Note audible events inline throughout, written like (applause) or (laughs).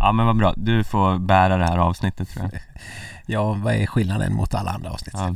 Ja men vad bra, du får bära det här avsnittet tror jag (laughs) Ja, vad är skillnaden mot alla andra avsnitt? ja.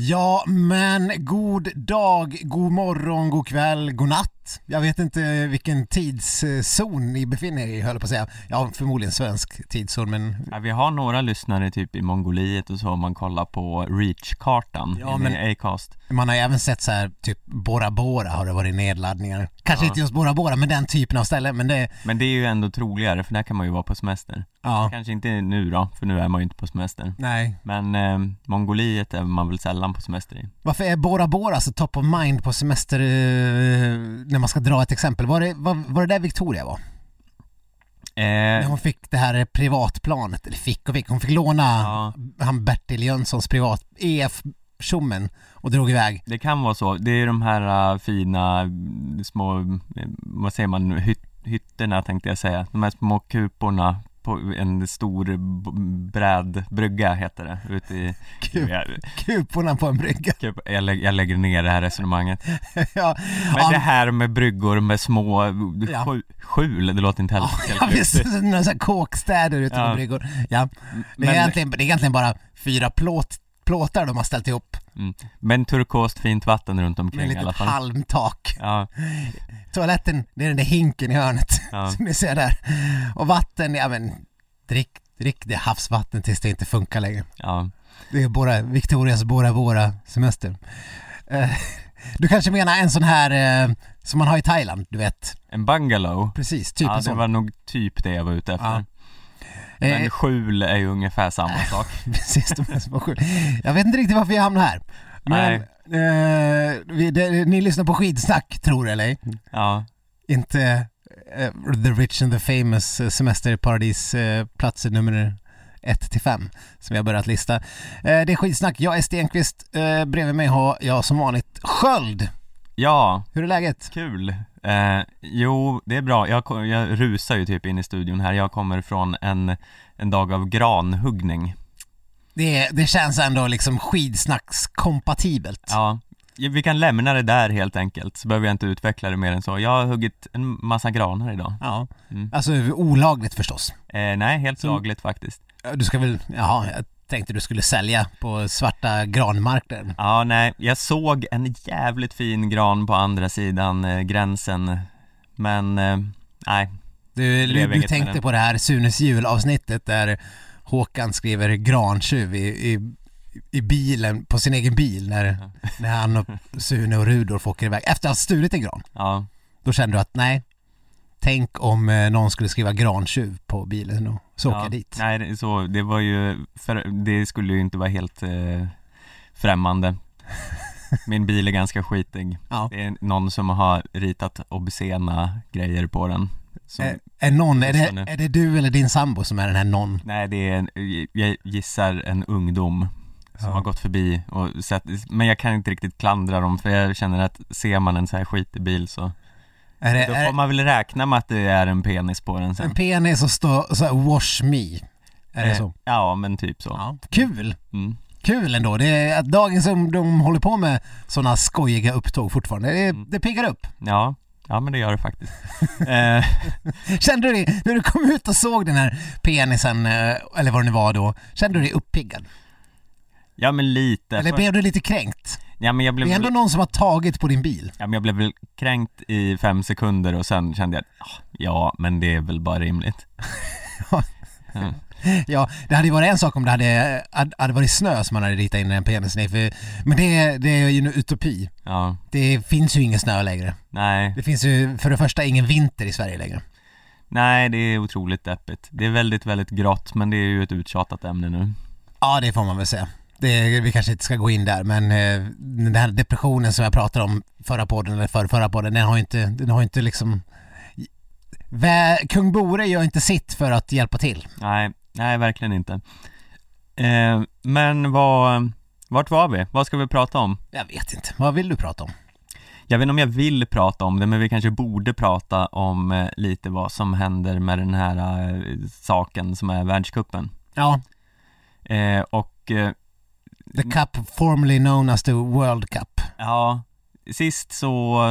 Ja, men god dag, god morgon, god kväll, god natt. Jag vet inte vilken tidszon ni befinner er i, höll jag på att säga. Ja, förmodligen svensk tidszon, men ja, vi har några lyssnare typ i Mongoliet och så om man kollar på Reach-kartan Ja, inne men- i Acast man har ju även sett så här, typ Bora Bora har det varit nedladdningar. Kanske Ja. inte just Bora Bora, men den typen av ställen. Men det, Men det är ju ändå troligare för där kan man ju vara på semester ja, Kanske inte nu då, för nu är man ju inte på semester nej. Men eh, Mongoliet är man väl sällan på semester i Varför är Bora Bora så top of mind på semester eh, när man ska dra ett exempel? Var det, var, var det där Victoria var? När eh, hon fick det här privatplanet, eller fick och fick, hon fick låna Ja. han Bertil Jönssons privat, EF tjommen och drog iväg. Det kan vara så, det är de här äh, fina små, eh, vad säger man, hyt, hytterna tänkte jag säga De här små kuporna på en stor brädbrygga heter det ute i Kup, jag, kuporna på en brygga. kup, jag, lä, jag lägger ner det här resonemanget (laughs) ja, Men ja, det här med bryggor med små Ja. skjul, det låter inte heller ja, helt visst, några så här kåkstäder ute på bryggor. Ja, det, Men, är egentligen, det är egentligen bara fyra plåt, plåtar de har ställt ihop mm, men turkost fint vatten runt med omkring i alla fall halmtak. Ja, Toaletten, det är den där hinken i hörnet ja, (laughs) som ni ser där. Och vatten, ja men drick, drick det havsvatten tills det inte funkar längre. ja, Det är Bora, Victorias Bora Bora semester. Eh, du kanske menar en sån här eh, som man har i Thailand, du vet? en bungalow Precis, typ Ja, det var nog typ det jag var ute efter Ja. Men Eh, skjul är ju ungefär samma (laughs) sak precis, de här små skjul. Jag vet inte riktigt varför jag hamnade här. Men eh, vi, det, ni lyssnar på skidsnack, tror det eller. Ja, Inte eh, The Rich and the Famous semesterparadis eh, platser nummer 1 till 5 som jag börjat lista. Eh, det är skitsnack, jag är Stenqvist, eh, bredvid mig har jag som vanligt Sköld. ja Hur är läget? kul eh, Jo, det är bra, jag, jag rusar ju typ in i studion här Jag kommer från en, en dag av granhuggning Det, det känns ändå liksom skidsnackskompatibelt. Ja, vi kan lämna det där helt enkelt Så behöver jag inte utveckla det mer än så Jag har huggit en massa granar idag Ja. Mm. Alltså olagligt förstås. eh, Nej, helt lagligt faktiskt Du ska väl, jaha, tänkte du skulle sälja på svarta granmarknaden. Ja, nej, jag såg en jävligt fin gran på andra sidan eh, gränsen Men, eh, nej, Du, du, du tänkte på det här Sunes julavsnittet där Håkan skriver grantjuv i, i, i bilen, på sin egen bil när, när han och Sune och Rudolf åker iväg. Efter att ha stulit en gran. ja. Då kände du att nej, tänk om eh, någon skulle skriva grantjuv på bilen och så åker jag dit. Nej, så, det var ju, för, det skulle ju inte vara helt eh, främmande (laughs) Min bil är ganska skitig Ja. Det är någon som har ritat obscena grejer på den som, Är, är någon, är det, är det du eller din sambo som är den här någon? Nej, det är en, jag gissar en ungdom som Ja. har gått förbi och sett, men jag kan inte riktigt klandra dem för jag känner att ser man en så här skitig bil så Är det, Då är får man väl räkna med att det är en penis på den det sen en penis och står så här, wash me? Är det Eh, så? Ja, men typ så Ja. Kul! mm. Kul ändå. Det är att dagens ungdom håller på med sådana skojiga upptåg fortfarande. Det, Mm. det piggar upp. Ja, ja men det gör det faktiskt (laughs) eh, (laughs) Kände du dig, när du kom ut och såg den här penisen, eh, eller vad det nu var då, kände du dig uppiggad? Ja men lite Eller blev du lite kränkt? Ja men jag blev Det är ändå någon som har tagit på din bil. Ja men jag blev väl kränkt i fem sekunder och sen kände jag att, ah, ja men det är väl bara rimligt (laughs) Mm. Ja, det hade ju varit en sak om det hade, hade varit snö som man hade ritat in den penisen i, för, men det, det är ju en utopi. Ja, Det finns ju ingen snö längre. nej, Det finns ju för det första ingen vinter i Sverige längre. nej det är otroligt deppigt Det är väldigt, väldigt grått men det är ju ett uttjatat ämne nu Ja, det får man väl säga. Det, vi kanske inte ska gå in där, men eh, den här depressionen som jag pratade om förra podden, eller för, förra podden, den har ju inte, den har inte liksom... Vä, Kung Bore gör inte sitt för att hjälpa till. Nej, nej verkligen inte eh, Men vad, vart var vi? Vad ska vi prata om? Jag vet inte. Vad vill du prata om? Jag vet inte om jag vill prata om det, men vi kanske borde prata om eh, lite vad som händer med den här eh, saken som är världskuppen. Ja, Eh, och eh, the cup formerly known as the World Cup. ja, sist så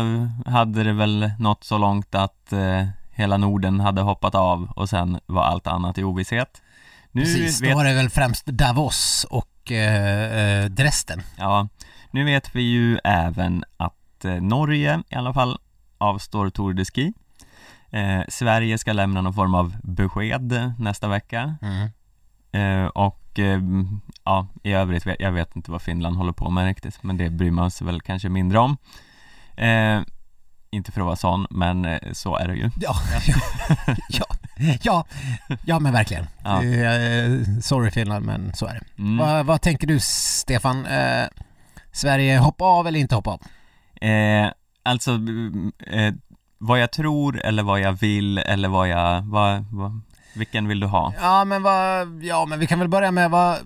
eh, hade det väl nått så långt att eh, hela Norden hade hoppat av och sen var allt annat i ovisshet. Nu Precis, vet då var det väl främst Davos och eh, eh, Dresden. Ja, nu vet vi ju även att eh, Norge i alla fall avstår Tour de Ski. Eh, Sverige ska lämna någon form av besked nästa vecka Mm. Eh, och eh, ja, i övrigt, jag vet inte vad Finland håller på med riktigt, men det bryr man sig väl kanske mindre om. Eh, inte för att vara sån, men så är det ju. Ja, (laughs) ja, ja, ja men verkligen. Ja. Sorry Finland, men så är det. Mm. Vad, vad tänker du Stefan? Sverige hoppa av eller inte hoppa av? Eh, alltså, eh, vad jag tror eller vad jag vill eller vad jag, vad, vad, vilken vill du ha? Ja men vad, ja men vi kan väl börja med vad...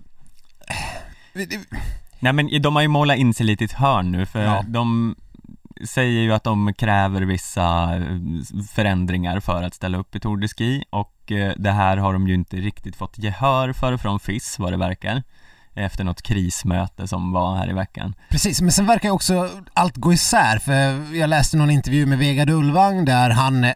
Nej men de har ju målat in sig lite i ett hörn nu för Ja. de säger ju att de kräver vissa eh, förändringar för att ställa upp i Tour de Ski och eh, det här har de ju inte riktigt fått gehör för från FIS vad det verkar efter något krismöte som var här i veckan. Precis, men sen verkar ju också allt gå isär för jag läste någon intervju med Vegard Ulvang där han eh,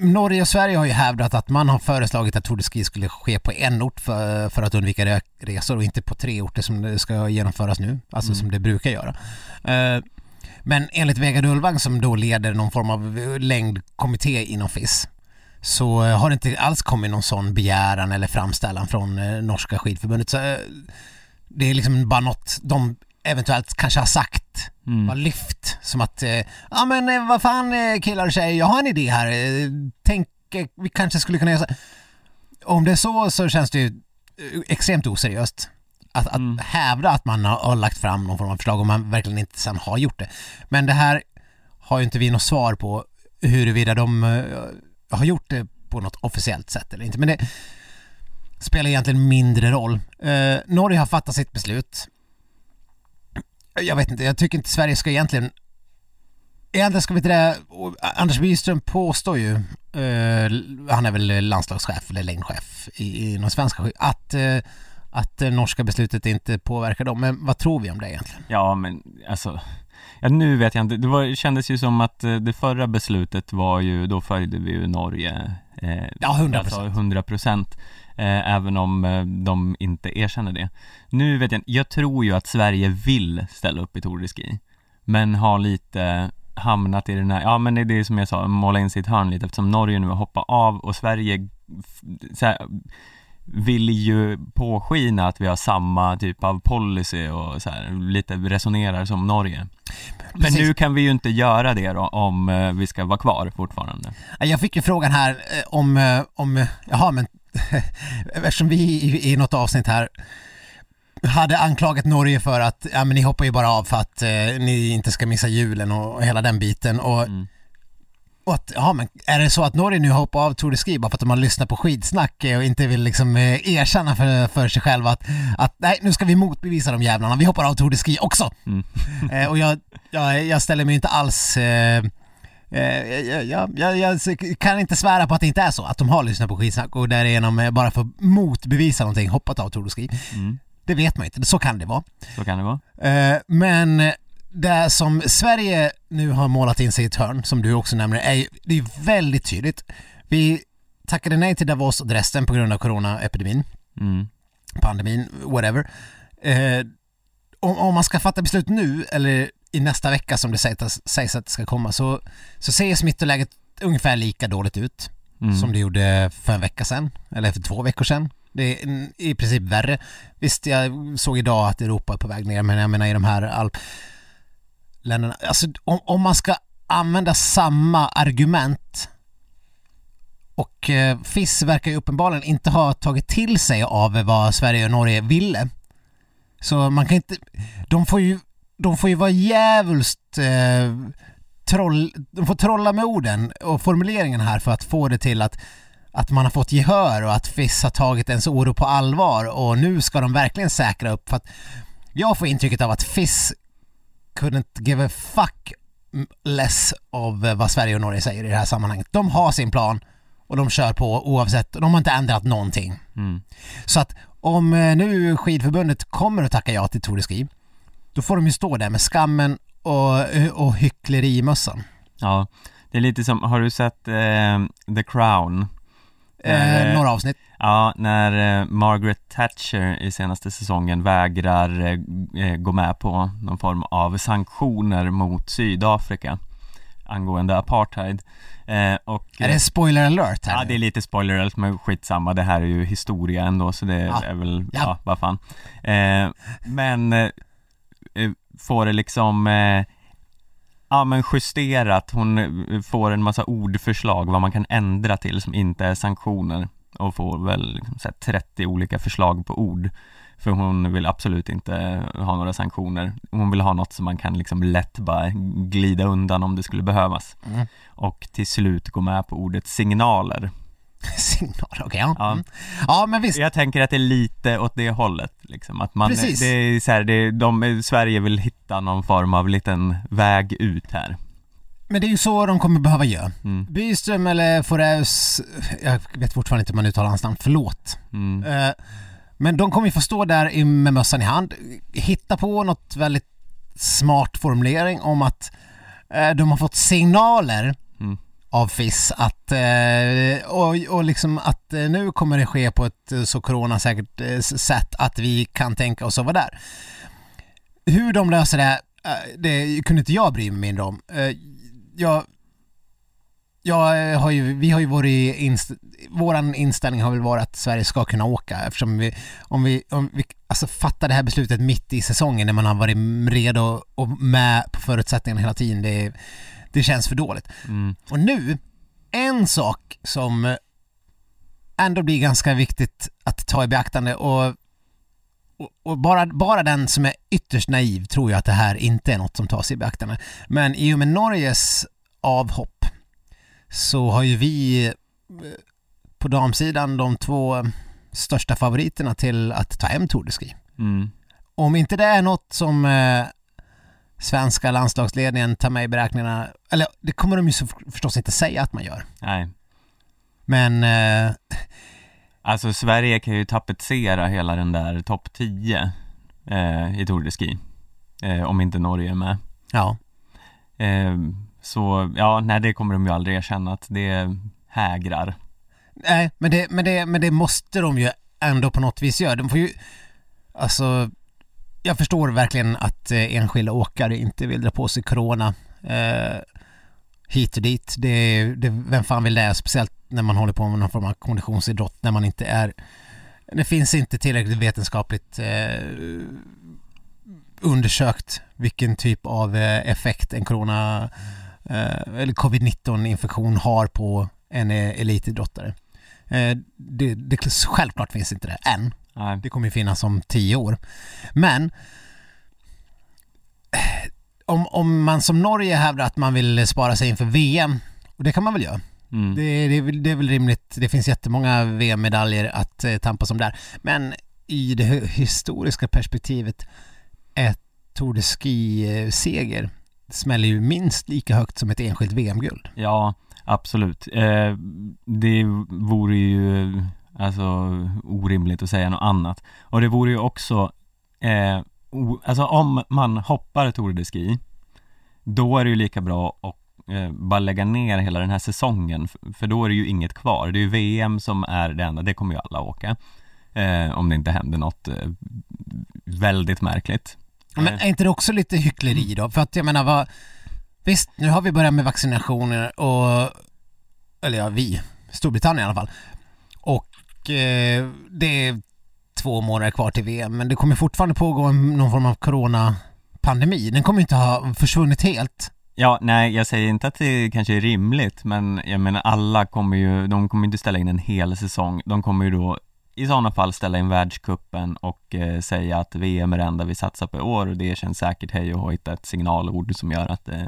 Norge och Sverige har ju hävdat att man har föreslagit att Tour de Ski skulle ske på en ort för, för att undvika resor och inte på tre orter som det ska genomföras nu, alltså Mm. som det brukar göra. Eh, men enligt Vegard Ulvang som då leder någon form av längdkommitté inom FIS så eh, har det inte alls kommit någon sån begäran eller framställan från eh, norska skidförbundet. Så, det är liksom bara något de eventuellt kanske har sagt, Mm. bara lyft. Som att, eh, ja men eh, vad fan eh, killar och tjejer, jag har en idé här. Tänk, vi kanske skulle kunna göra så. Om det är så så känns det ju extremt oseriöst. Att, att Mm. hävda att man har, har lagt fram någon form av förslag om man verkligen inte sen har gjort det. Men det här har ju inte vi något svar på huruvida de har gjort det på något officiellt sätt eller inte. Men det spelar egentligen mindre roll. Eh, Norge har fattat sitt beslut. Jag vet inte, jag tycker inte Sverige ska egentligen Egentligen ska vi inte det, och Anders Byström påstår ju, eh, han är väl landslagschef eller längdchef i, i någon svenska att, eh, att det norska beslutet inte påverkar dem. Men vad tror vi om det egentligen? Ja men alltså Ja nu vet jag inte, det var, kändes ju som att eh, det förra beslutet var ju, då följde vi ju Norge eh, Ja, 100%. Alltså 100 procent eh, Även om eh, de inte erkänner det Nu vet jag jag tror ju att Sverige vill ställa upp i Tour de Ski Men har lite hamnat i den här, ja men det är det som jag sa, måla in sitt hörn lite eftersom Norge nu har hoppat av och Sverige så här, vill ju påskina att vi har samma typ av policy och så här, lite resonerar som Norge. Men Precis. nu kan vi ju inte göra det då om eh, vi ska vara kvar fortfarande. Jag fick ju frågan här eh, om, eh, om jaha men (laughs) eftersom vi i något avsnitt här hade anklagat Norge för att ja, men ni hoppar ju bara av för att eh, ni inte ska missa julen och hela den biten och, Mm. och att, ja men är det så att Norge nu hoppar av Tour de Ski bara för att de har lyssnat på skidsnack och inte vill liksom eh, erkänna för, för sig själva att, att nej nu ska vi motbevisa de jävlarna, vi hoppar av Tour de Ski också. Mm. (laughs) Eh, och jag, jag, jag ställer mig inte alls eh, eh, jag, jag, jag, jag kan inte svära på att det inte är så, att de har lyssnat på skitsnack och därigenom eh, bara för att motbevisa någonting hoppat av Tour de Ski. Mm. Det vet man inte, så kan det vara. Så kan det vara. Eh, men det som Sverige nu har målat in sig i ett hörn, som du också nämner, är det är väldigt tydligt. Vi tackade nej till Davos och Dresden på grund av coronaepidemin, Mm. pandemin, whatever. Eh, om, om man ska fatta beslut nu eller i nästa vecka som det sägs, sägs att det ska komma så, så ser smittoläget ungefär lika dåligt ut Mm. som det gjorde för en vecka sedan, eller för två veckor sedan. Det är i princip värre. Visst, jag såg idag att Europa är på väg ner, men jag menar i de här alpländerna, alltså om, om man ska använda samma argument och eh, FIS verkar ju uppenbarligen inte ha tagit till sig av vad Sverige och Norge ville. Så man kan inte, de får ju, de får ju vara djävulskt eh, troll, de får trolla med orden och formuleringen här för att få det till att, att man har fått gehör och att FIS har tagit ens oro på allvar och nu ska de verkligen säkra upp för att jag får intrycket av att FIS couldn't give a fuck less av eh, vad Sverige och Norge säger i det här sammanhanget. De har sin plan och de kör på oavsett, de har inte ändrat någonting. Mm. Så att om eh, nu skidförbundet kommer att tacka ja till Tour de Ski, då får de ju stå där med skammen och, eh, och hycklerimössan. Ja, det är lite som, har du sett eh, The Crown? Eh, Eh, några avsnitt. Ja, när eh, Margaret Thatcher i senaste säsongen vägrar eh, gå med på någon form av sanktioner mot Sydafrika angående apartheid. Eh, och, Är det spoiler alert här Ja, det är lite spoiler alert, men skitsamma, det här är ju historia ändå så det Ja. är väl, Ja. ja, vad fan. Eh, men eh, får det liksom Ja men justerat, hon eh, får en massa ordförslag vad man kan ändra till som inte är sanktioner och får väl liksom så här 30 olika förslag på ord för hon vill absolut inte ha några sanktioner. Hon vill ha något som man kan liksom lätt bara glida undan om det skulle behövas Mm. och till slut gå med på ordet signaler. (laughs) Signaler, okej ja. Ja. Mm. Ja men visst, Jag tänker att det är lite åt det hållet liksom, att man, Precis. det är så här, det, de, Sverige vill hitta någon form av liten väg ut här. men det är ju så de kommer behöva göra. Mm, Byström eller Foreus, jag vet fortfarande inte hur man uttalar hans namn, förlåt. mm, Eh, Men de kommer ju få stå där med mössan i hand, hitta på något väldigt smart formulering om att eh, de har fått signaler av FIS att, eh, och, och liksom att eh, nu kommer det ske på ett eh, så coronasäkert sätt att vi kan tänka oss att vara där. Hur de löser det, det kunde inte jag bry mig mindre om. Jag, jag har ju, vi har ju varit, inst, våran inställning har väl varit att Sverige ska kunna åka eftersom vi, om vi, om vi alltså fattar det här beslutet mitt i säsongen när man har varit redo och med på förutsättningarna hela tiden, det, är det känns för dåligt. mm, Och nu, en sak som ändå blir ganska viktigt att ta i beaktande och, och, och bara, bara den som är ytterst naiv tror ju att det här inte är något som tas i beaktande. Men i och med Norges avhopp så har ju vi eh, på damsidan de två största favoriterna till att ta hem Tour de Ski. mm, Om inte det är något som eh, svenska landslagsledningen tar med i beräkningarna, eller det kommer de ju så förstås inte säga att man gör. nej. Men eh, Alltså Sverige kan ju tapetsera hela den där topp 10 eh, i Tour de Ski. Eh, om inte Norge är med. ja, Eh, så, ja, nej det kommer de ju aldrig erkänna att det hägrar. nej, men det, men, det, men det måste de ju ändå på något vis göra. De får ju, alltså, jag förstår verkligen att eh, enskilda åkare inte vill dra på sig corona eh, hit och dit. Det, det, vem fan vill det? Speciellt när man håller på med någon form av konditionsidrott när man inte är det finns inte tillräckligt vetenskapligt eh, undersökt vilken typ av eh, effekt en corona eh, eller covid-19 infektion har på en eh, elitidrottare. Eh, det, det, självklart finns inte det än. Nej. Det kommer ju finnas om tio år. Men eh, om, om man som Norge hävdar att man vill spara sig inför VM, och det kan man väl göra. Mm. Det, det, är väl- det är väl rimligt. Det finns jättemånga VM-medaljer att eh, tampas om där. Men i det hi- historiska perspektivet, ett Tour de Ski-seger smäller ju minst lika högt som ett enskilt VM-guld. Ja, absolut. Eh, det vore ju alltså orimligt att säga något annat. Och det vore ju också, eh, o, alltså om man hoppar Tour de Ski, då är det ju lika bra att eh, bara lägga ner hela den här säsongen, för då är det ju inget kvar. Det är ju VM som är det enda, det kommer ju alla åka. Eh, om det inte händer något eh, väldigt märkligt. Men är inte det också lite hyckleri då? För att jag menar vad, visst nu har vi börjat med vaccinationer och, eller ja vi, Storbritannien i alla fall. Eh, det är två månader kvar till VM men det kommer fortfarande pågå någon form av coronapandemi. Den kommer inte ha försvunnit helt. Ja, nej, jag säger inte att det kanske är rimligt, men jag menar alla kommer ju, de kommer inte ställa in en hel säsong. De kommer ju då i sådana fall ställa in världskuppen och eh, säga att VM är det enda vi satsar på i år och det känns säkert hej och hitta ett signalord som gör att eh,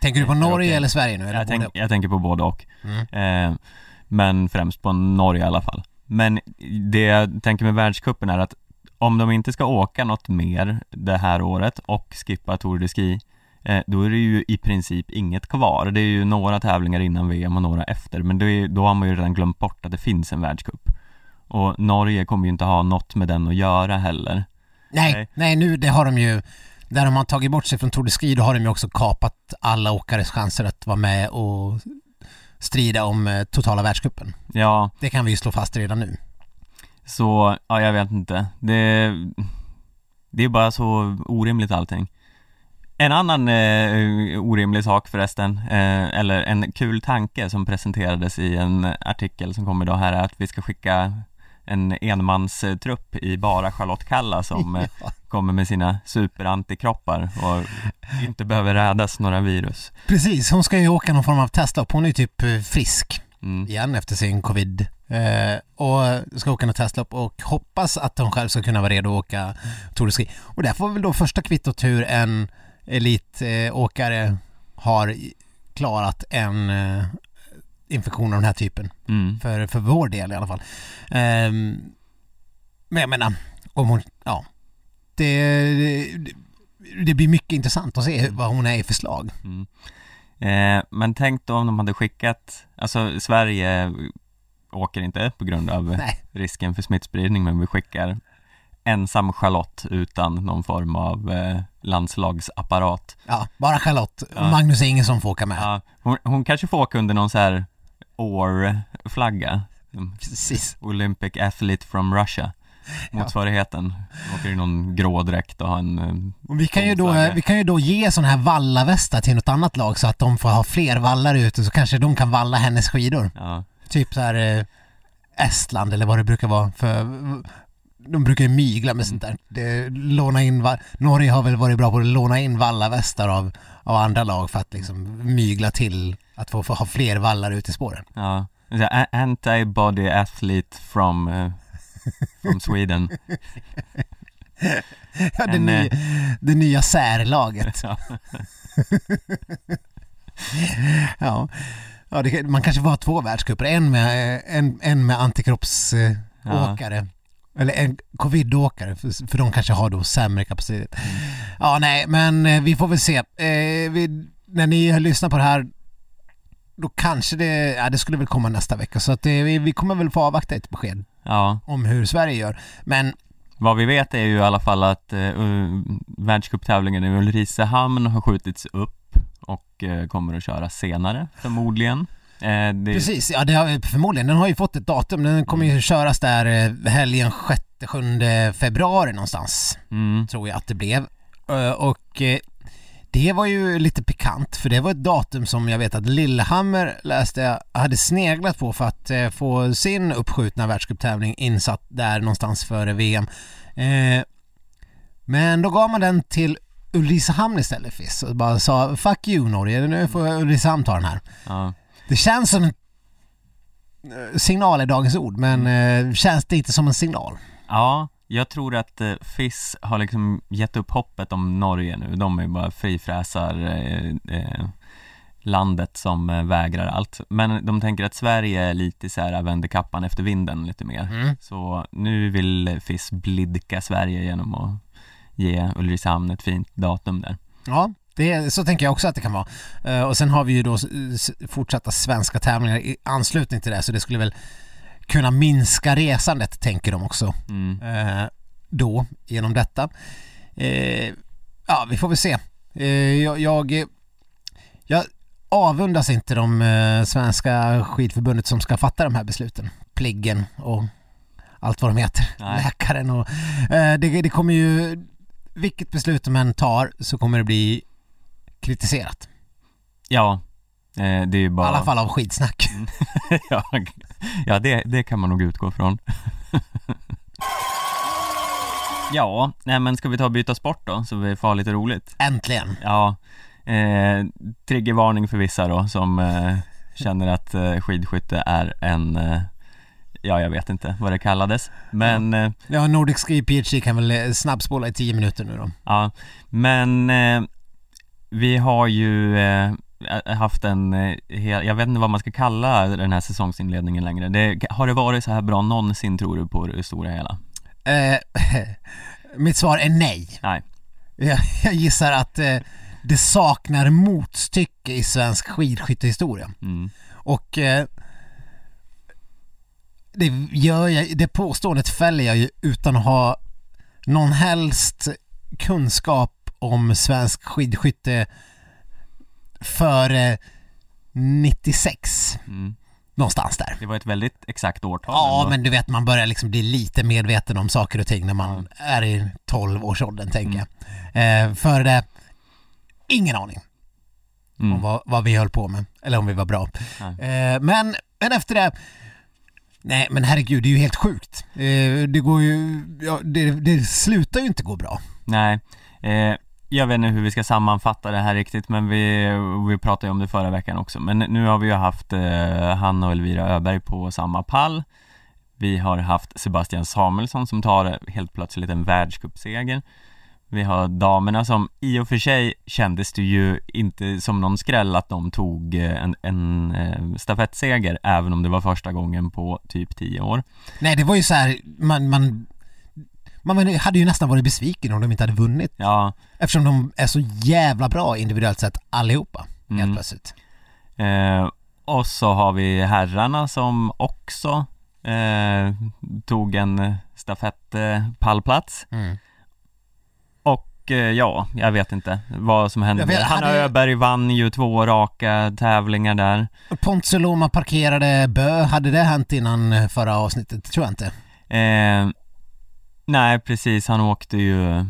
Tänker du på Ja, Norge okej. eller Sverige nu? Eller jag, tänk, jag tänker på både och. Mm. Eh, men främst på Norge i alla fall. Men det jag tänker med världskuppen är att om de inte ska åka något mer det här året och skippa Tour de Ski eh, då är det ju i princip inget kvar. Det är ju några tävlingar innan VM och några efter, men är, då har man ju redan glömt bort att det finns en världscup. Och Norge kommer ju inte ha något med den att göra heller. Nej, Nej. nej, nu det har de ju, där de har tagit bort sig från Tour de Ski, då har de ju också kapat alla åkares chanser att vara med och strida om eh, totala världscupen. Ja, Det kan vi ju slå fast redan nu. så, ja jag vet inte. Det, det är bara så orimligt allting. En annan eh, orimlig sak förresten, eh, eller en kul tanke som presenterades i en artikel som kommer idag här är att vi ska skicka en enmanstrupp i bara Charlotte Kalla som (laughs) eh, kommer med sina superantikroppar och inte behöver rädas några virus. Precis, hon ska ju åka någon form av testlopp. Hon är ju typ eh, frisk Mm. igen efter sin covid. Eh, och ska åka något testlopp och hoppas att hon själv ska kunna vara redo att åka Tour de Ski. Och där får väl då första kvittot hur en elitåkare har klarat en eh, infektion av den här typen. Mm. För, för vår del i alla fall. Ehm, men jag menar, om hon, ja. Det, det, det blir mycket intressant att se vad hon är i förslag. Mm. Eh, men tänk då om de hade skickat, alltså Sverige åker inte på grund av Nej. risken för smittspridning men vi skickar ensam Charlotte utan någon form av eh, landslagsapparat. Ja, bara Charlotte. Ja. Magnus som får åka med. Ja, hon, hon kanske får åka under någon så här OR-flagga. Mm, Precis. Olympic Athlete from Russia. Motsvarigheten. Åker i någon grå dräkt och har en eh, Och vi kan ju då, Flagga. vi kan ju då ge sådana här vallavästar till något annat lag så att de får ha fler vallar ute så kanske de kan valla hennes skidor. ja, Typ så här eh, Estland eller vad det brukar vara för de brukar ju mygla med sånt där. Det, låna in, Norge har väl varit bra på att låna in vallavästar av, av andra lag för att liksom mygla till att få, få ha fler vallar ute i spåren. ja. Antibody Athlete from, eh, from Sweden. (laughs) Ja, det, En, nya, eh, det nya särlaget. (laughs) Ja. Ja, ja det, man kanske får ha två världscuper. En med, en, en med antikroppsåkare. Eller en covidåkare, för, för de kanske har då sämre kapacitet. Ja, nej, men eh, vi får väl se. Eh, vi, när ni lyssnar på det här, då kanske det, ja, det skulle väl komma nästa vecka. Så att eh, vi, vi kommer väl få avvakta ett besked ja, om hur Sverige gör. Men vad vi vet är ju i alla fall att uh, världscuptävlingen i Ulricehamn har skjutits upp och eh, kommer att köras senare förmodligen. Eh, det, Precis, ja det har, förmodligen. Den har ju fått ett datum. Den kommer ju köras där eh, helgen 6-7 februari någonstans. Mm, Tror jag att det blev. Eh, Och eh, det var ju lite pikant för det var ett datum som jag vet att Lillehammer läste jag hade sneglat på för att få sin uppskjutna världscuptävling insatt där någonstans före VM. Men då gav man den till Ulricehamn istället Fiss och bara sa 'Fuck you Norge, nu får Ulricehamn ta den här' ja. Det känns som en eh, signal i dagens ord, men eh, känns det inte som en signal? ja, jag tror att eh, FIS har liksom gett upp hoppet om Norge nu. De är ju bara frifräsar eh, eh, landet som vägrar allt. Men de tänker att Sverige är lite så här vänder kappan efter vinden lite mer. Mm. Så nu vill FIS blidka Sverige genom att ge Ulricehamn ett fint datum där. Ja, det, så tänker jag också att det kan vara. Eh, och sen har vi ju då fortsatta svenska tävlingar i anslutning till det, så det skulle väl kunna minska resandet, tänker de också, Mm. eh, då, genom detta. Eh, ja, vi får väl se. Jag, jag, jag avundas inte de svenska skidförbundet som ska fatta de här besluten. Pliggen och allt vad de heter. Nej. Läkaren och... Det, det kommer ju... Vilket beslut de än tar så kommer det bli kritiserat. Ja, eh, det är ju I bara... alla fall av skitsnack. (laughs) ja, ja det, det kan man nog utgå från. (laughs) ja, nej men ska vi ta och byta sport då, så vi får ha lite roligt? Äntligen. Ja, eh, triggervarning för vissa då som eh, känner att eh, skidskytte är en, eh, ja jag vet inte vad det kallades, men eh, Ja, Nordic Ski PhD kan väl eh, snabbspola i 10 minuter nu då. Ja, men eh, vi har ju eh, haft en, eh, hel, jag vet inte vad man ska kalla den här säsongsinledningen längre. Det, har det varit så här bra någonsin tror du på det stora hela? Eh, (laughs) mitt svar är nej. Nej. Jag, jag gissar att eh, det saknar motstycke i svensk skidskyttehistoria. Mm. Och eh, det, gör jag, det påståendet fäller jag ju utan att ha någon helst kunskap om svensk skidskytte före 96. Mm. Någonstans där. Det var ett väldigt exakt årtal Ja, ändå. men du vet man börjar liksom bli lite medveten om saker och ting när man är i 12-årsåldern tänker jag. Eh, före det, ingen aning om mm. vad, vad vi höll på med, eller om vi var bra. Eh, men, men efter det, nej men herregud det är ju helt sjukt. Eh, det går ju, ja, det, det slutar ju inte gå bra. Nej, eh, jag vet inte hur vi ska sammanfatta det här riktigt men vi, vi pratade ju om det förra veckan också. Men nu har vi ju haft eh, Hanna och Elvira Öberg på samma pall. Vi har haft Sebastian Samuelsson som tar helt plötsligt en världscupseger. Vi har damerna som i och för sig kändes det ju inte som någon skräll att de tog eh, en, en eh, stafettseger även om det var första gången på typ 10 år. Nej det var ju så här, man, man, man hade ju nästan varit besviken om de inte hade vunnit Ja, eftersom de är så jävla bra individuellt sett allihopa helt Mm. plötsligt. Eh, och så har vi herrarna som också eh, tog en stafettpallplats Mm. och eh, ja, jag vet inte vad som hände. Vet, Hanna hade- Öberg vann ju två raka tävlingar där. Pontzoloma parkerade Bö, hade det hänt innan förra avsnittet? Tror jag inte. Eh, nej, precis, han åkte ju...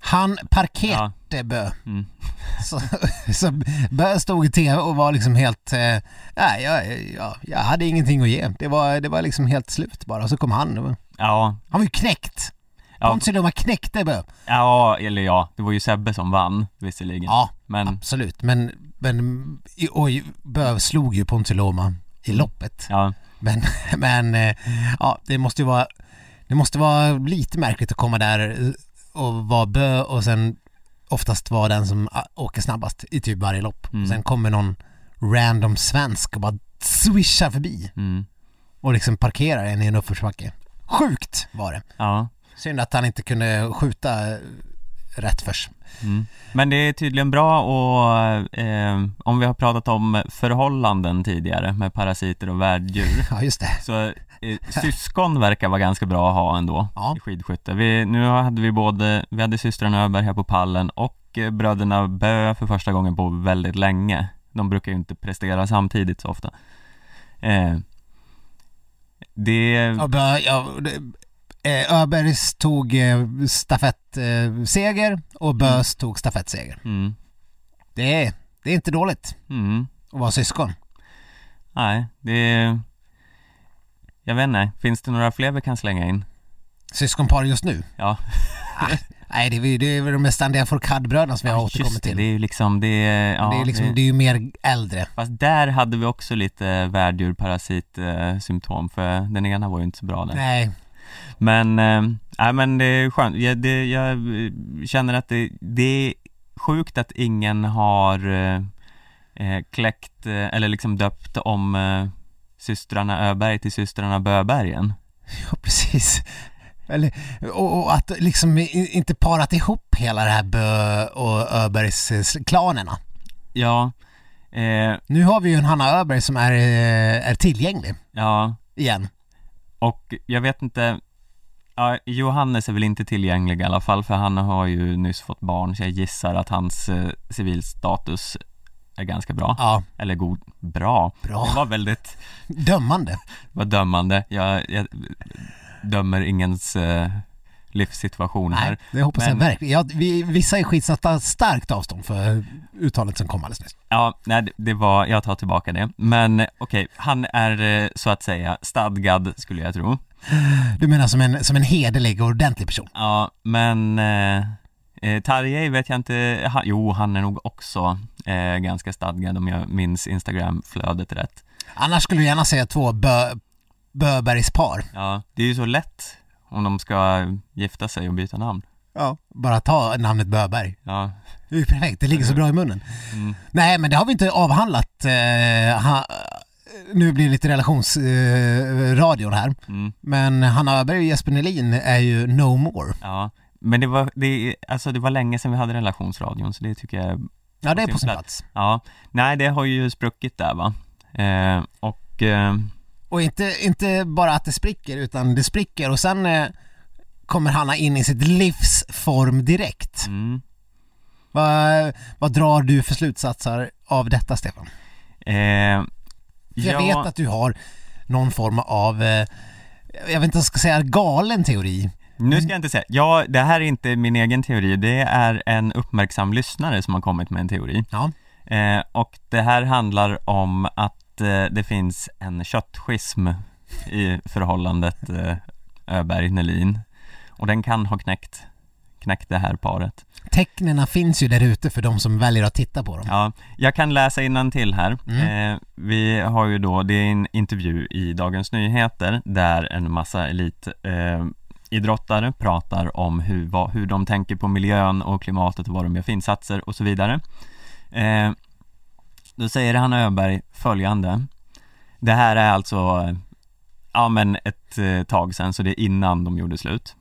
Han parkerade Bö. Mm, (laughs) Så, så Bö stod i tv och var liksom helt, eh, nej jag, jag, jag hade ingenting att ge. Det var, det var liksom helt slut bara. Så kom han. och- ja, Han var ju knäckt. ja, Pontzoloma knäckte Bö. ja, eller ja, det var ju Sebbe som vann visserligen. Ja, Men absolut. Men, men oj, Bö slog ju Pontzoloma i loppet. ja, Men, (laughs) men eh, ja, det måste ju vara Det måste vara lite märkligt att komma där och vara bö och sen oftast vara den som åker snabbast i typ varje lopp. Mm. Och sen kommer någon random svensk och bara swishar förbi mm, och liksom parkerar en i en uppförsbacke. Sjukt var det. ja. Synd att han inte kunde skjuta rätt först. Mm. Men det är tydligen bra och eh, om vi har pratat om förhållanden tidigare med parasiter och värddjur (laughs) Ja, just det. så syskon verkar vara ganska bra att ha ändå Ja. i skidskytte. Vi, nu hade vi både, vi hade systrarna Öberg här på pallen och eh, bröderna Bö för första gången på väldigt länge. De brukar ju inte prestera samtidigt så ofta. Eh, det, Ja, bö, ja, det- eh, Öbergs tog eh, stafettseger och Bös tog stafettseger. mm, Det är, det är inte dåligt mm, att vara syskon. nej, det jag vet inte, finns det några fler vi kan slänga in? Syskonpar just nu? Ja. Nej, det är, ju- det är de där ständiga Fourcade-bröderna som vi har Ja, återkommit det, till. Det är ju liksom, det är, ja, det, är liksom, det är ju mer äldre. Fast där hade vi också lite värddjurparasit-symptom för den ena var ju inte så bra där. Nej, Men, äh, men det är skönt. Jag, det, jag känner att det, det är sjukt att ingen har eh, kläckt, eller liksom döpt om systrarna Öberg till systrarna Böbergen. (laughs) ja precis. Eller, och, och att liksom inte parat ihop hela det här Bö och Öbergs eh. Ja, eh, Nu har vi ju en Hanna Öberg som är, eh, är tillgänglig ja, igen. och jag vet inte Ja, Johannes är väl inte tillgänglig i alla fall för han har ju nyss fått barn så jag gissar att hans eh, civilstatus är ganska bra. Ja, Eller god, bra. bra. Det var väldigt, Dömande. (laughs) var dömande. Jag, jag dömer ingens eh, livssituation här. Nej, det hoppas jag Men- verkligen. Ja, vi, vissa är skitsatta starkt avstånd för uttalet som kom alldeles nyss. Ja, nej, det- det var, jag tar tillbaka det. Men eh, okej, han är eh, så att säga stadgad skulle jag tro. Du menar som en, som en hederlig och ordentlig person? Ja, men eh, eh, Tarjei vet jag inte, han, jo han är nog också eh, ganska stadgad om jag minns Instagram-flödet rätt. Annars skulle du gärna säga två Bö, Böbergs par. Ja, det är ju så lätt om de ska gifta sig och byta namn. Ja. Bara ta namnet Böberg. Ja, Det är ju perfekt, det ligger så bra i munnen. mm, Nej, men det har vi inte avhandlat. Eh, ha, nu blir det lite relationsradion eh, här. mm, Men Hanna Öberg och Jesper Nelin är ju no more. ja. Men det var, det, alltså det var länge sedan vi hade relationsradion så det tycker jag Ja, det är På sin plats. Ja, nej det har ju spruckit där va eh, Och eh, Och inte, inte bara att det spricker, utan det spricker och sen eh, kommer Hanna in i sitt livsform direkt. mm, Vad, vad drar du för slutsatser av detta, Stefan? eh, För jag vet att du har någon form av, eh, jag vet inte om jag ska säga galen teori. Nu ska jag inte säga, ja det här är inte min egen teori, det är en uppmärksam lyssnare som har kommit med en teori Ja. eh, Och det här handlar om att eh, det finns en köttschism i förhållandet eh, Öberg-Nelin Och den kan ha knäckt, knäckt det här paret Tecknena finns ju där ute för de som väljer att titta på dem. Ja, jag kan läsa till här. Mm. Eh, vi har ju då, det är en intervju i Dagens Nyheter där en massa elit eh, idrottare pratar om hur, vad, hur de tänker på miljön och klimatet och vad de gör för insatser och så vidare. Eh, då säger Hanna Öberg följande. Det här är alltså, ja men ett eh, tag sedan, så det är innan de gjorde slut.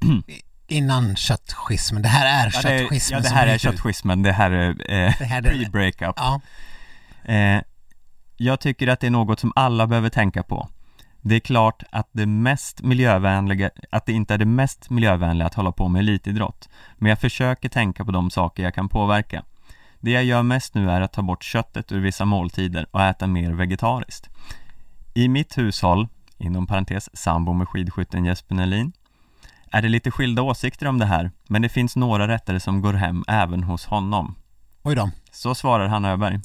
(clears throat) Innan köttschismen. Det här är Ja, det, köttschismen ja, det här är köttschismen, det här är eh, Det här pre-breakup. Ja. Eh, jag tycker att det är något som alla behöver tänka på. Det är klart att det mest miljövänliga, att det inte är det mest miljövänliga att hålla på med elitidrott. Men jag försöker tänka på de saker jag kan påverka. Det jag gör mest nu är att ta bort köttet ur vissa måltider och äta mer vegetariskt. I mitt hushåll, inom parentes sambo med skidskytten Jesper Nelin, är det lite skilda åsikter om det här, men det finns några rätter som går hem även hos honom. Oj då. Så svarar Hanna Öberg.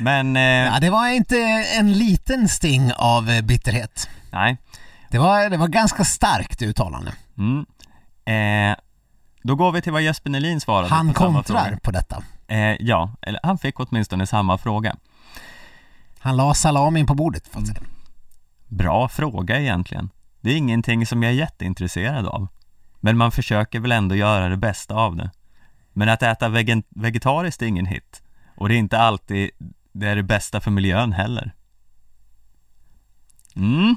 Men, eh, Ja, det var inte en liten sting av eh, bitterhet. nej. Det var, det var ganska starkt uttalande. Mm. Eh, då går vi till vad Jesper Nelin svarade Han på kontrar på detta. Eh, ja, eller han fick åtminstone samma fråga. Han la salamin på bordet, att Mm. Bra fråga egentligen. Det är ingenting som jag är jätteintresserad av. Men man försöker väl ändå göra det bästa av det. Men att äta vegetariskt är ingen hit. Och det är inte alltid det är det bästa för miljön heller. Mm.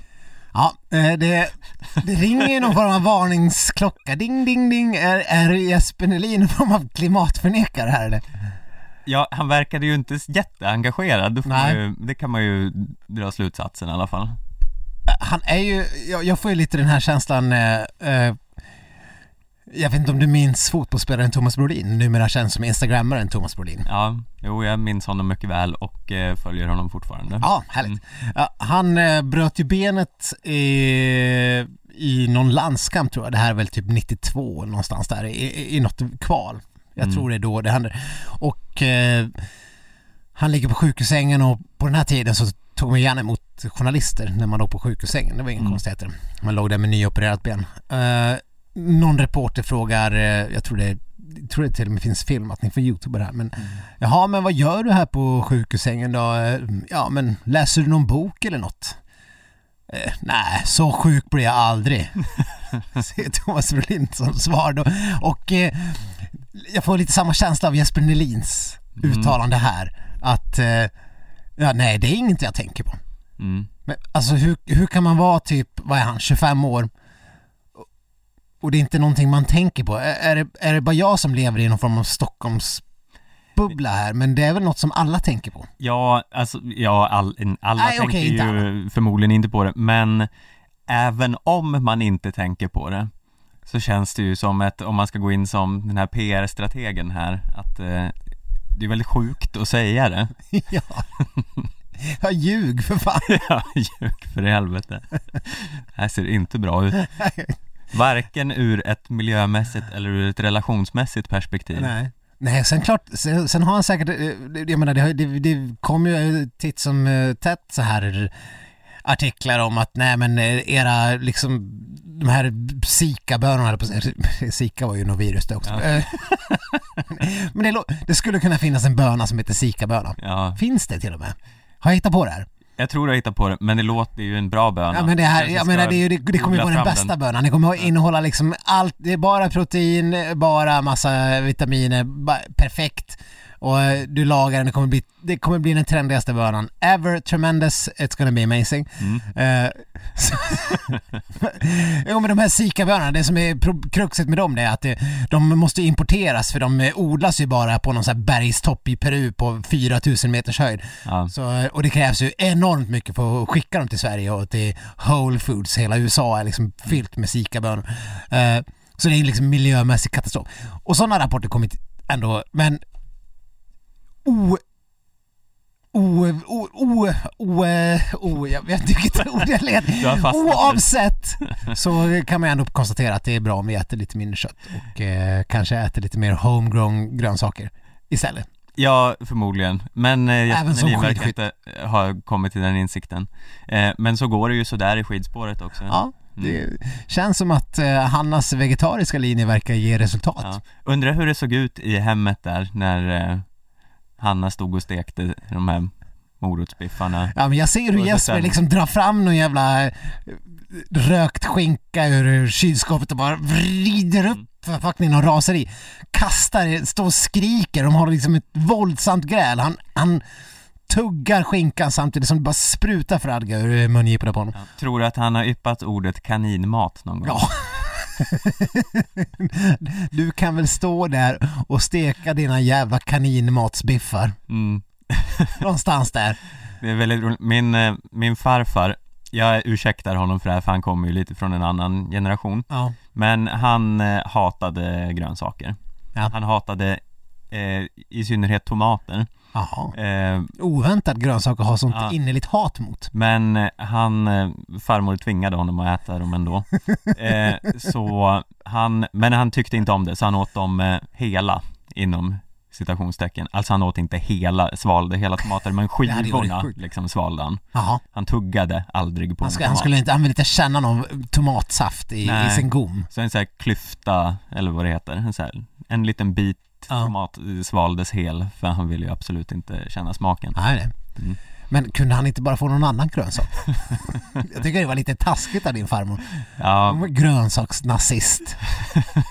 Ja, eh, det, det ringer någon form av varningsklocka. Ding, ding, ding. Är, är Jesper Nelin någon form av klimatförnekare här eller? Ja, han verkade ju inte jätteengagerad. Man ju, det kan man ju dra slutsatsen i alla fall. Han är ju, jag, jag får ju lite den här känslan eh, eh, jag vet inte om du minns fotbollsspelaren Thomas Brolin, numera känd som instagrammaren Thomas Brolin. Ja, jo jag minns honom mycket väl och eh, följer honom fortfarande. Ja, härligt. Mm. Ja, han eh, bröt ju benet i, i någon landskamp tror jag, det här är väl typ 92 någonstans där, i, i, något kval. Jag Mm. tror det är då det händer. Och eh, han ligger på sjukhussängen och på den här tiden så tog man gärna emot journalister när man låg på sjukhussängen, det var inga Mm. konstigheter. Man låg där med nyopererat ben. Någon reporter frågar, eh, jag tror det jag tror det till och med finns filmat, ni får youtube det här men Jaha men vad gör du här på sjukhussängen då? Eh, Ja men läser du någon bok eller något? Eh, nej, så sjuk blir jag aldrig. (laughs) Säger Thomas Brolin som svar då. Och eh, jag får lite samma känsla av Jesper Nelins Mm. uttalande här. Att eh, ja, nej det är inget jag tänker på. Mm. Men alltså hur, hur kan man vara typ, vad är han, 25 år och det är inte någonting man tänker på? Är, det, är det bara jag som lever i någon form av Stockholmsbubbla här? Men det är väl något som alla tänker på? Ja, alltså, ja, all, alla Nej, tänker inte ju förmodligen inte på det, men även om man inte tänker på det så känns det ju som ett, om man ska gå in som den här PR-strategen här, att eh, det är väldigt sjukt att säga det. (laughs) ja. Jag ljug för fan. (laughs) ja, ljug för helvete. Det här ser inte bra ut. (laughs) Varken ur ett miljömässigt eller ur ett relationsmässigt perspektiv. Nej. Nej, sen klart, sen, sen har han säkert, eh, jag menar det, det, det kommer ju titt som eh, tätt så här artiklar om att nej men eh, era liksom de här Zika-bönorna. (laughs) Zika var ju något virus det också. Ja. (laughs) Men det, det skulle kunna finnas en böna som heter Zika-böna. Ja, Finns det till och med? Har jag hittat på det här? Jag tror du har hittat på det, men det låter ju en bra bön. Ja men det här, jag menar det, är ju- det, kommer ju vara den bästa bönan. Det kommer att innehålla liksom allt, det är bara protein, bara massa vitaminer, ba, perfekt. Och eh, du lagar den, det kommer bli, det kommer bli den trendigaste bönan. Ever tremendous, it's gonna be amazing. Mm. Eh, (laughs) så- jo men de här Zika-bönorna, det som är kruxet med dem det är att det, de måste importeras för de eh, odlas ju bara på någon sån här bergstopp i Peru på 4000 meters höjd. Ja. Så, eh, och det krävs ju enormt mycket för att skicka dem till Sverige och till Whole Foods. Hela USA är liksom fyllt med Zika-bönor. Eh, så det är liksom miljömässig katastrof. Och sådana rapporter kommit ändå, men o... O, o, o, o, o, jag vet inte vilket ord jag led. Oavsett (laughs) så kan man ändå konstatera att det är bra om vi äter lite mindre kött och eh, kanske äter lite mer homegrown grönsaker istället. Ja, förmodligen. Men eh, Jesper Även som Nelin verkar inte ha kommit till den insikten. Eh, men så går det ju sådär i skidspåret också. Ja, Mm. det känns som att eh, Hannas vegetariska linje verkar ge resultat. Ja. Undrar hur det såg ut i hemmet där när eh, Hanna stod och stekte de här morotsbiffarna. Ja men jag ser hur Jesper liksom drar fram någon jävla eh, rökt skinka ur kylskåpet och bara vrider upp förpackningen och rasar i. Kastar, står och skriker, de har liksom ett våldsamt gräl. Han, han tuggar skinkan samtidigt som det bara sprutar fradga ur mungiporna på honom. Ja. Tror du att han har yppat ordet kaninmat någon gång? Ja. (laughs) Du kan väl stå där och steka dina jävla kaninmatsbiffar. Mm. (laughs) Någonstans där. Det är väldigt roligt. Min, eh, min farfar, jag ursäktar honom för det här för han kommer ju lite från en annan generation. Ja. Men han eh, hatade grönsaker. Ja. Han hatade eh, i synnerhet tomater. Jaha. Eh, Oväntat grönsaker har sånt Ja. innerligt hat mot. men eh, han, eh, farmor tvingade honom att äta dem ändå. (laughs) Eh, så han, men han tyckte inte om det så han åt dem eh, hela inom citationstecken. Alltså han åt inte hela, svalde hela tomater men (laughs) skivorna liksom svalde han. Jaha. Han tuggade aldrig på Han, ska, han skulle inte, han vill inte känna någon tomatsaft i, i sin gom. Så en sån här klyfta, eller vad det heter, en, så här, en liten bit Ja. tomat svaldes hel för han ville ju absolut inte känna smaken. Nej, nej. Mm. Men kunde han inte bara få någon annan grönsak? (laughs) jag tycker det var lite taskigt av din farmor. Ja, grönsaksnazist.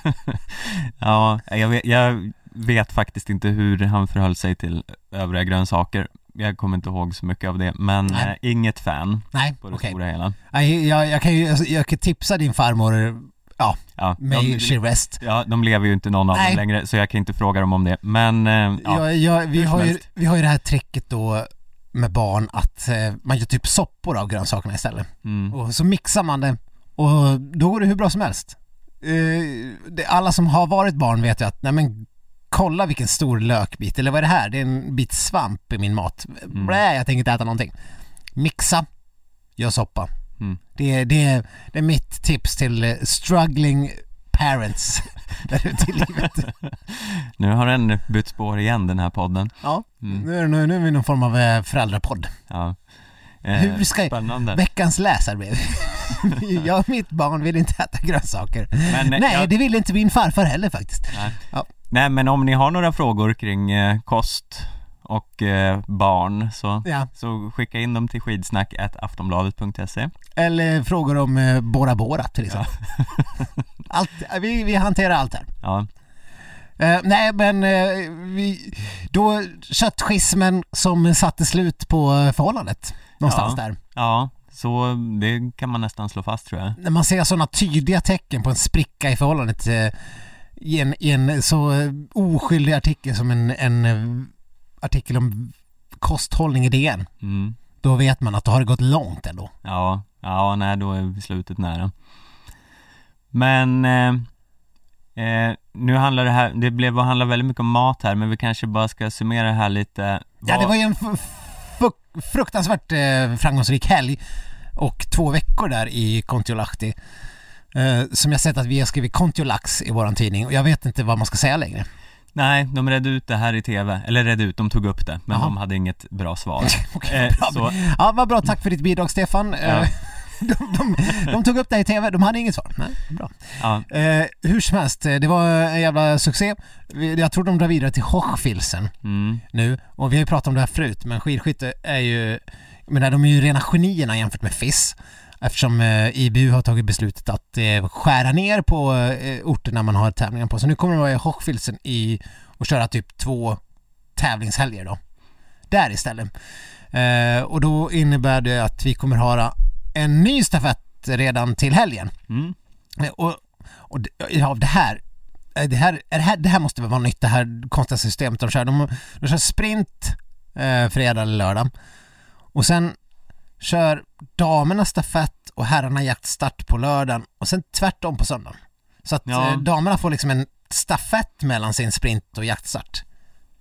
(laughs) ja jag, vet, jag vet faktiskt inte hur han förhöll sig till övriga grönsaker. Jag kommer inte ihåg så mycket av det, men Nej. eh, inget fan Nej, på det okej. stora hela. Nej, Jag, jag kan ju alltså, jag kan tipsa din farmor, ja, Ja, may de, she rest. ja, de lever ju inte någon av Nej. dem längre, så jag kan inte fråga dem om det, men eh, ja, Ja, vi, har ju, vi har ju det här tricket då med barn att eh, man gör typ soppor av grönsakerna istället. mm, Och så mixar man det och då går det hur bra som helst. Eh, det, alla som har varit barn vet ju att, nej men kolla vilken stor lökbit, eller vad är det här? Det är en bit svamp i min mat. Mm. Blä, jag tänker inte äta någonting. Mixa, gör soppa. Mm. Det, det, det är mitt tips till eh, struggling parents (laughs) där ute i livet. (laughs) Nu har den bytt spår igen den här podden. Ja, Mm. nu, nu, nu är vi någon form av eh, föräldrapodd. Ja. Eh, Hur ska- Spännande. Veckans läsarbrev. (laughs) jag och mitt barn vill inte äta grönsaker. Men, eh, Nej, jag- det vill inte min farfar heller faktiskt. Nej. Ja. Nej men om ni har några frågor kring eh, kost och eh, barn så, Ja. så skicka in dem till skidsnack.aftonbladet.se Eller frågor om eh, Bora Bora till exempel. (laughs) Allt, vi, vi hanterar allt här. Ja, Eh, nej men eh, vi, då köttschismen som satte slut på eh, förhållandet. Någonstans Ja. där. ja, så det kan man nästan slå fast tror jag. När man ser sådana tydliga tecken på en spricka i förhållandet eh, i, en, i en så eh, oskyldig artikel som en, en eh, artikel om kosthållning i DN. Mm. Då vet man att då har det gått långt ändå. Ja, ja, nej då är slutet nära. Men eh, eh, nu handlar det här, det blev att handla väldigt mycket om mat här men vi kanske bara ska summera det här lite. Ja, Vad- det var ju en fruktansvärt eh, framgångsrik helg och två veckor där i Kontiolahti. Eh, som jag sett att vi har skrivit Kontiolax i våran tidning och jag vet inte vad man ska säga längre. Nej, de redde ut det här i TV, eller redde ut, de tog upp det men Jaha. de hade inget bra svar. (laughs) Okej, Eh, bra. så, Ja, vad bra. Tack för ditt bidrag Stefan. Ja. Eh, (laughs) De, de, de tog upp det i TV, de hade inget svar. Nej, bra. ja, Eh, hur som helst, eh, det var en jävla succé. Jag tror de drar vidare till Hochfilzen mm, nu och vi har ju pratat om det här förut men skidskytte är ju, menar de är ju rena genierna jämfört med FIS eftersom eh, IBU har tagit beslutet att eh, skära ner på eh, orterna man har tävlingar på. Så nu kommer de vara i Hochfilzen i och köra typ två tävlingshelger då. Där istället. Och då innebär det att vi kommer ha en ny stafett redan till helgen. Mm. Och, och ja, det här det här, är det här, det här måste vara nytt, det här konstiga systemet de kör. De, de kör sprint eh, fredag eller lördag och sen kör damerna stafett och herrarna jaktstart på lördagen och sen tvärtom på söndagen. Så att Ja. eh, damerna får liksom en stafett mellan sin sprint och jaktstart.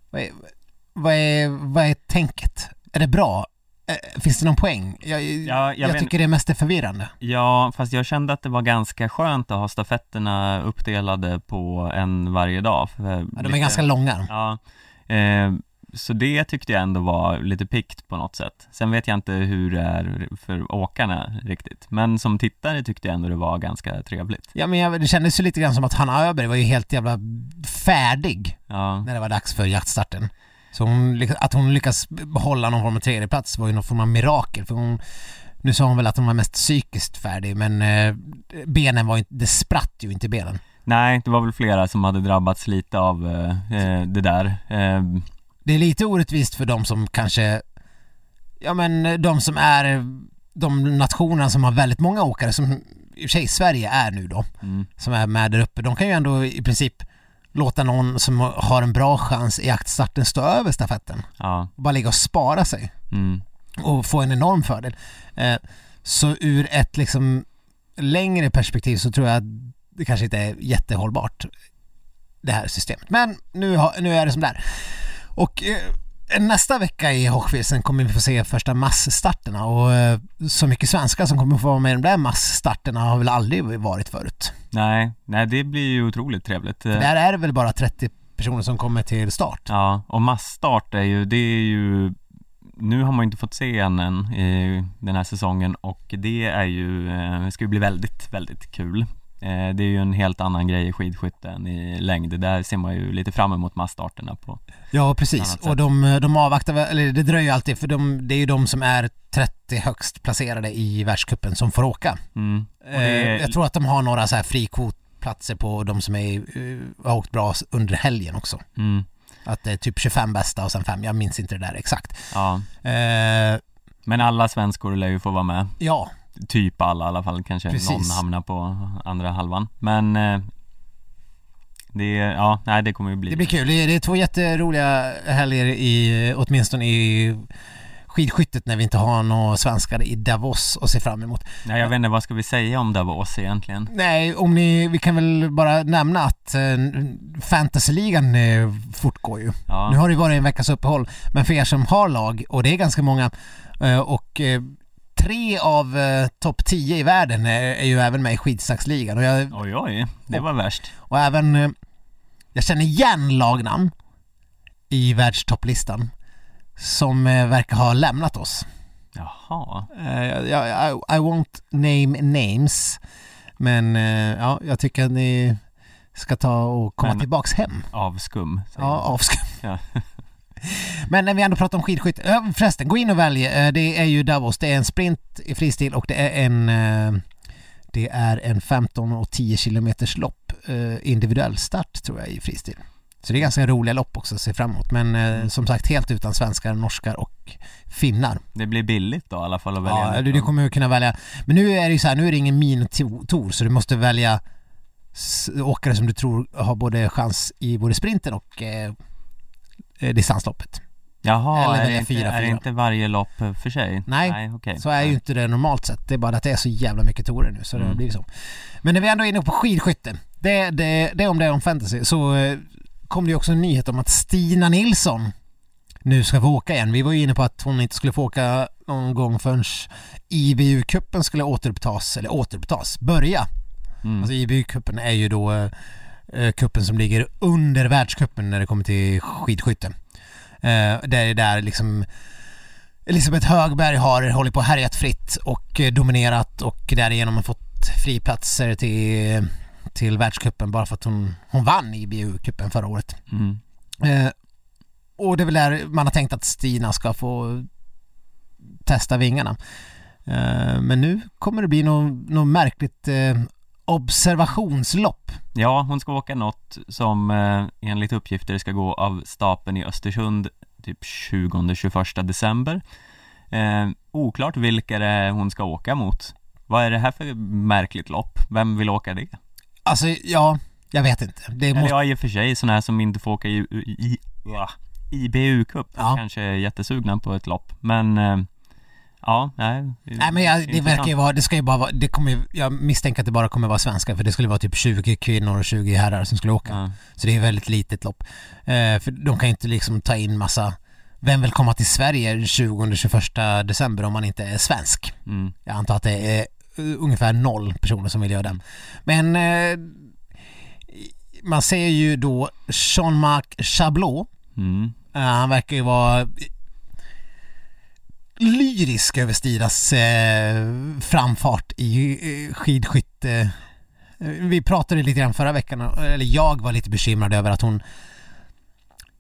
Vad är, vad är, vad är tänket? Är det bra? Eh, Finns det någon poäng? Jag, Ja, jag jag, tycker det mest är förvirrande. Ja, fast jag kände att det var ganska skönt att ha stafetterna uppdelade på en varje dag. Ja, de är lite- ganska långa. Ja, eh, så det tyckte jag ändå var lite pikt på något sätt. Sen vet jag inte hur det är för åkarna riktigt, men som tittare tyckte jag ändå det var ganska trevligt. Ja men jag, det kändes ju lite grann som att Hanna Öberg var ju helt jävla färdig Ja, när det var dags för jaktstarten. Så hon, att hon lyckas behålla någon form av tredjeplats var ju någon form av mirakel för hon nu sa hon väl att hon var mest psykiskt färdig men eh, benen var ju inte, det spratt ju inte benen. nej, det var väl flera som hade drabbats lite av eh, eh, det där. Eh, Det är lite orättvist för de som kanske, ja men de som är de nationerna som har väldigt många åkare som i och för sig Sverige är nu då. mm, som är med där uppe, de kan ju ändå i princip låta någon som har en bra chans i jaktstarten stå över stafetten ja, bara ligga och spara sig mm, och få en enorm fördel. Eh, så ur ett liksom längre perspektiv så tror jag att det kanske inte är jättehållbart det här systemet. Men nu, nu är det som det är. Och eh, nästa vecka i Hochfilzen kommer vi få se första massstarterna och eh, så mycket svenskar som kommer få vara med i de där massstarterna har väl aldrig varit förut. nej, nej det blir ju otroligt trevligt. Där är det väl bara 30 personer som kommer till start. Ja, och massstart är ju, det är ju nu har man ju inte fått se en än i den här säsongen och det är ju, eh, det ska ju bli väldigt, väldigt kul. Eh, Det är ju en helt annan grej i skidskytte än i längd. Där ser man ju lite fram emot massstarterna på. Ja, precis. Och de, de avvaktar, eller det dröjer alltid för de, det är ju de som är 30 högst placerade i världscupen som får åka. Mm. Eh, är, Jag tror att de har några så här frikvotplatser på de som är, eh, har åkt bra under helgen också. mm, Att det är typ 25 bästa och sen fem, jag minns inte det där exakt. ja. Eh, Men alla svenskor lär ju få vara med. ja, Typ alla i alla fall, kanske Precis. någon hamnar på andra halvan. Men eh, det, ja, nej det kommer ju bli det blir kul. Det är, det är två jätteroliga helger i, åtminstone i skidskyttet när vi inte har några svenskar i Davos att se fram emot. Nej jag vet inte, vad ska vi säga om Davos egentligen? Nej, om ni, vi kan väl bara nämna att eh, fantasyligan eh, fortgår ju. Ja, Nu har det varit en veckas uppehåll, men för er som har lag, och det är ganska många, eh, och eh, tre av eh, topp 10 i världen är, är ju även med i skidsaxligan och, jag, oj oj, det var värst. och även, eh, jag känner igen lagnamn i världstopplistan som eh, verkar ha lämnat oss. Jaha, Eh, jag, jag, I, I won't name names, men eh, ja, jag tycker att ni ska ta och komma Men- tillbaks hem. avskum. Ja, avskum. Ja. (laughs) Men när vi ändå pratar om skidskytte, förresten, gå in och välj. Eh, Det är ju Davos, det är en sprint i fristil och det är en eh, det är en 15 och 10 kilometers lopp, eh, individuell start tror jag i fristil. Så det är ganska roliga lopp också att se fram emot. Men eh, som sagt helt utan svenskar, norskar och finnar. Det blir billigt då i alla fall att välja Ja, du, du kommer ju kunna välja. Men nu är det ju så här, nu är det ingen minitor så du måste välja åkare som du tror har både chans i både sprinten och eh, distansloppet. Jaha, eller är det, inte, fyra, är det inte varje lopp eh, för sig? Nej, Nej okej. Så är ju inte det normalt sett. Det är bara att det är så jävla mycket torer nu så det har Mm. blivit så. Men när vi ändå är inne på skidskytte, det, det, det om det är om fantasy, så eh, kom det ju också en nyhet om att Stina Nilsson nu ska få åka igen. Vi var ju inne på att hon inte skulle få åka någon gång förrän IBU-cupen skulle återupptas, eller återupptas, börja. Mm. Alltså IBU-cupen är ju då eh, cupen som ligger under världscupen när det kommer till skidskytte. Eh, det är där liksom Elisabeth Högberg har hållit på och härjat fritt och eh, dominerat och därigenom har fått friplatser till, till världscupen bara för att hon, hon vann IBU-cupen förra året. Mm. Och det är väl där man har tänkt att Stina ska få testa vingarna. Men nu kommer det bli något, något märkligt observationslopp. Ja, hon ska åka något som eh, enligt uppgifter ska gå av stapeln i Östersund typ 20-21 december. Eh, oklart vilka det är hon ska åka mot. Vad är det här för märkligt lopp? Vem vill åka det? Alltså, ja, jag vet inte. Det Eller måste... ja, i och för sig sådana här som inte får åka i, i, ja, IBU-cup Ja. kanske är jättesugna på ett lopp. Men eh, ja, nej. Nej men jag, det verkar ju vara, det ska ju bara vara, det kommer jag misstänker att det bara kommer vara svenskar för det skulle vara typ 20 kvinnor och 20 herrar som skulle åka. Ja. Så det är ett väldigt litet lopp. Eh, för de kan ju inte liksom ta in massa, vem vill komma till Sverige 20-21 december om man inte är svensk? Mm. Jag antar att det är eh, ungefär noll personer som vill göra den. Men eh, man ser ju då Jean-Marc Chablot Mm. Eh, han verkar ju vara lyrisk över Stiras eh, framfart i eh, skidskytte. Eh, Vi pratade lite grann förra veckan, eller jag var lite bekymrad över att hon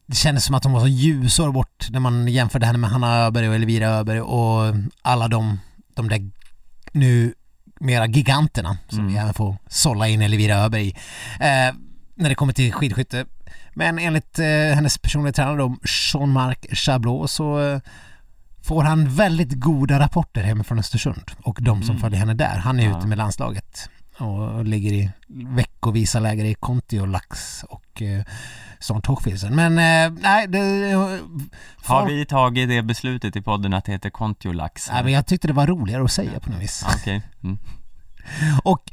det kändes som att hon var så ljusår bort när man jämförde henne med Hanna Öberg och Elvira Öberg och alla de, de där nu mera giganterna som Mm. vi även får sålla in Elvira Öberg i. Eh, när det kommer till skidskytte. Men enligt eh, hennes personliga tränare då, Jean-Marc Chablot så eh, får han väldigt goda rapporter hemifrån Östersund och de som Mm. följer henne där. Han är Ja. ute med landslaget och ligger i veckovisa läger i Kontiolax och eh, sånt Hochfilzen. Men eh, nej, det... Har folk- vi tagit det beslutet i podden att det heter Kontiolax? Nej, men jag tyckte det var roligare att säga på något vis. Okej. Mm. (laughs) Och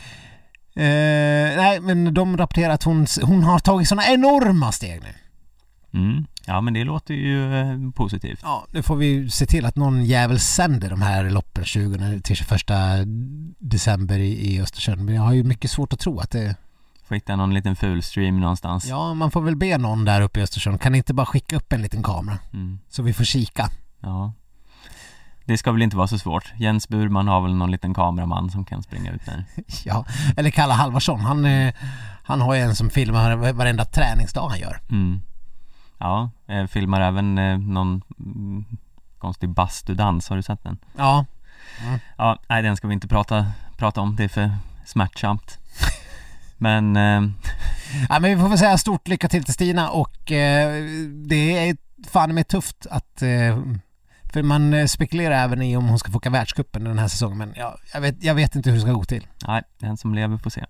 eh, nej, men de rapporterar att hon, hon har tagit sådana enorma steg nu. Mm. Ja, men det låter ju eh, positivt. Ja, nu får vi se till att någon jävel sänder de här loppen 20 till 21 december i, i Östersund. Men jag har ju mycket svårt att tro att det... Får hitta någon liten fulstream någonstans. Ja, man får väl be någon där uppe i Östersund. Kan ni inte bara skicka upp en liten kamera? Mm. Så vi får kika. Ja. Det ska väl inte vara så svårt. Jens Burman har väl någon liten kameraman som kan springa ut där. (laughs) Ja, eller Kalle Halvarsson. Han, eh, han har ju en som filmar varenda träningsdag han gör. Mm. Ja, jag filmar även eh, någon mm, konstig bastudans, har du sett den? Ja, Ja, nej den ska vi inte prata, prata om, det är för smärtsamt. (laughs) Men, eh, Ja, men vi får väl säga stort lycka till till Stina och eh, det är fan med tufft att eh, för man eh, spekulerar även i om hon ska få åka världscupen den här säsongen men ja, jag, vet, jag vet inte hur det ska gå till. nej, den som lever får se.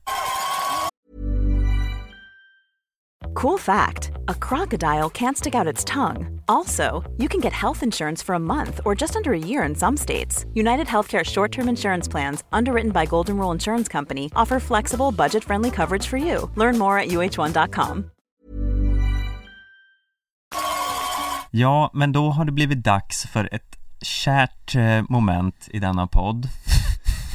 Cool fact a crocodile can't stick out its tongue. Also, you can get health insurance for a month or just under a year in some states. United Healthcare short term insurance plans, underwritten by Golden Rule Insurance Company, offer flexible, budget friendly coverage for you. Learn more at uh1.com. Ja, men då har det blivit dags för ett kärt eh, moment i denna podd.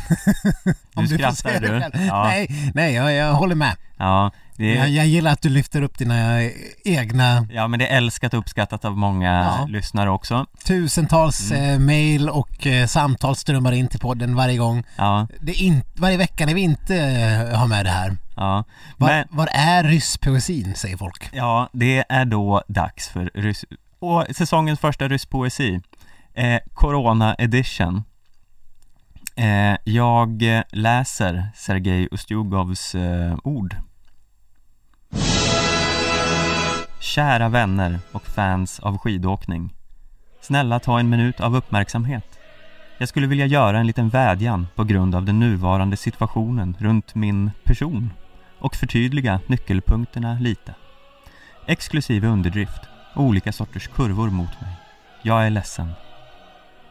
(laughs) Om Du skrattar du. själv. Ja. Nej, nej jag, jag håller med. Ja, det Jag, jag gillar att du lyfter upp dina egna ja, men det är älskat och uppskattat av många Ja. lyssnare också. tusentals Mm. eh, mail och eh, samtal strömmar in till podden varje gång. Ja, Det är in, varje vecka när vi inte eh, har med det här. ja. Var, Men, var är rysspoesin, säger folk. ja, det är då dags för ryss... Och säsongens första rysspoesi. Eh, Corona edition. Eh, jag läser Sergej Ustjugovs eh, ord. Kära vänner och fans av skidåkning. Snälla ta en minut av uppmärksamhet. Jag skulle vilja göra en liten vädjan på grund av den nuvarande situationen runt min person och förtydliga nyckelpunkterna lite. Exklusive underdrift och olika sorters kurvor mot mig. Jag är ledsen.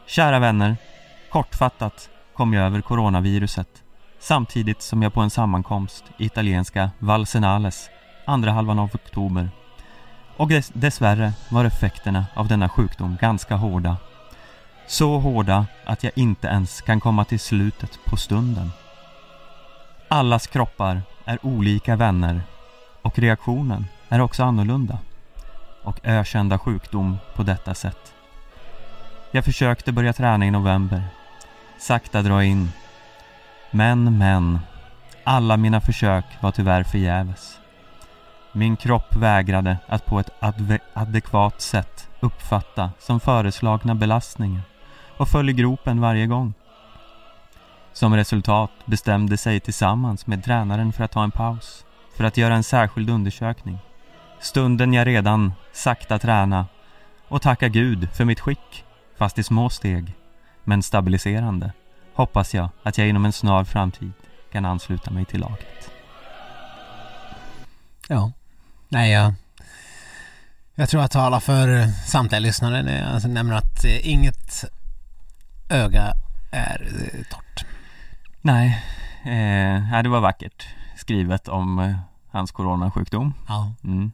Kära vänner, kortfattat kom jag över coronaviruset samtidigt som jag på en sammankomst i italienska Valsenales andra halvan av oktober. Och dess, dessvärre var effekterna av denna sjukdom ganska hårda. Så hårda att jag inte ens kan komma till slutet på stunden. Allas kroppar är olika vänner och reaktionen är också annorlunda och ökända sjukdom på detta sätt. Jag försökte börja träna i november. Sakta dra in. Men, men. Alla mina försök var tyvärr förgäves. Min kropp vägrade att på ett adekvat sätt uppfatta som föreslagna belastningar och föll i gropen varje gång. Som resultat bestämde sig tillsammans med tränaren för att ta en paus, för att göra en särskild undersökning. Stunden jag redan sakta träna och tacka Gud för mitt skick, fast i små steg, men stabiliserande, hoppas jag att jag inom en snar framtid kan ansluta mig till laget. Ja. Nej, jag, jag tror jag talar för samtliga lyssnare när jag alltså nämner att eh, inget öga är eh, torrt. Nej, eh, det var vackert skrivet om eh, hans coronasjukdom. Ja. Mm.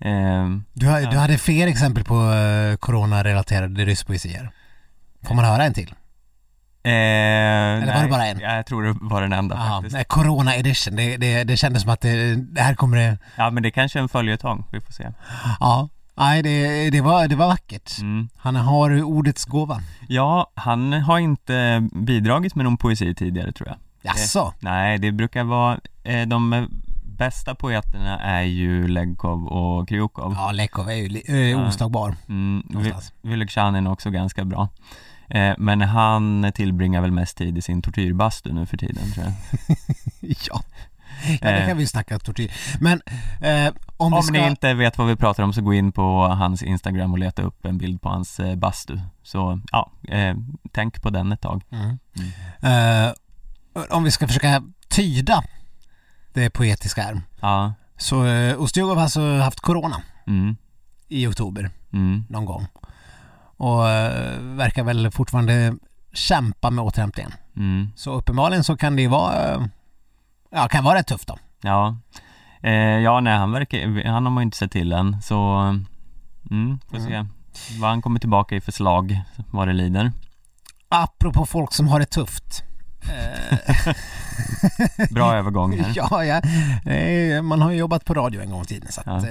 Eh, Du, du hade fler exempel på coronarelaterade rysspoesier. Får man höra en till? Eller var det bara en? Ja, jag tror det var den enda Jaha, faktiskt. nej, corona edition. Det, det, det kändes som att det, det här kommer det... Ja, men det är kanske är en följetong, vi får se. Ja. Nej, det, det, var, det var vackert. Mm. Han har ordets gåva. Ja, han har inte bidragit med någon poesi tidigare tror jag. Jaså? Nej, det brukar vara, eh, de bästa poeterna är ju Legkov och Kryukov. Ja, Lekov är ju eh, oslagbar Mm. Vyleksanin är också ganska bra. Eh, men han tillbringar väl mest tid i sin tortyrbastu nu för tiden tror jag. (laughs) ja. ja, det Eh. kan vi snacka tortyr. Men eh, om, Om ska... ni inte vet vad vi pratar om så gå in på hans Instagram och leta upp en bild på hans eh, bastu. Så ja, eh, tänk på den ett tag. Mm. Eh, om vi ska försöka tyda det poetiska här. Ja, Så eh, Ustjugov har alltså haft corona mm, i oktober mm, någon gång. Och eh, verkar väl fortfarande kämpa med återhämtningen. mm. Så uppenbarligen så kan det ju vara, eh, ja kan vara rätt tufft då. Ja, eh, ja nej han verkar, han har man ju inte sett till än så mm, får se vad han kommer tillbaka i för slag vad det lider. Apropå folk som har det tufft. (laughs) Bra övergång här. (laughs) ja, ja. Eh, man har ju jobbat på radio en gång i tiden så att,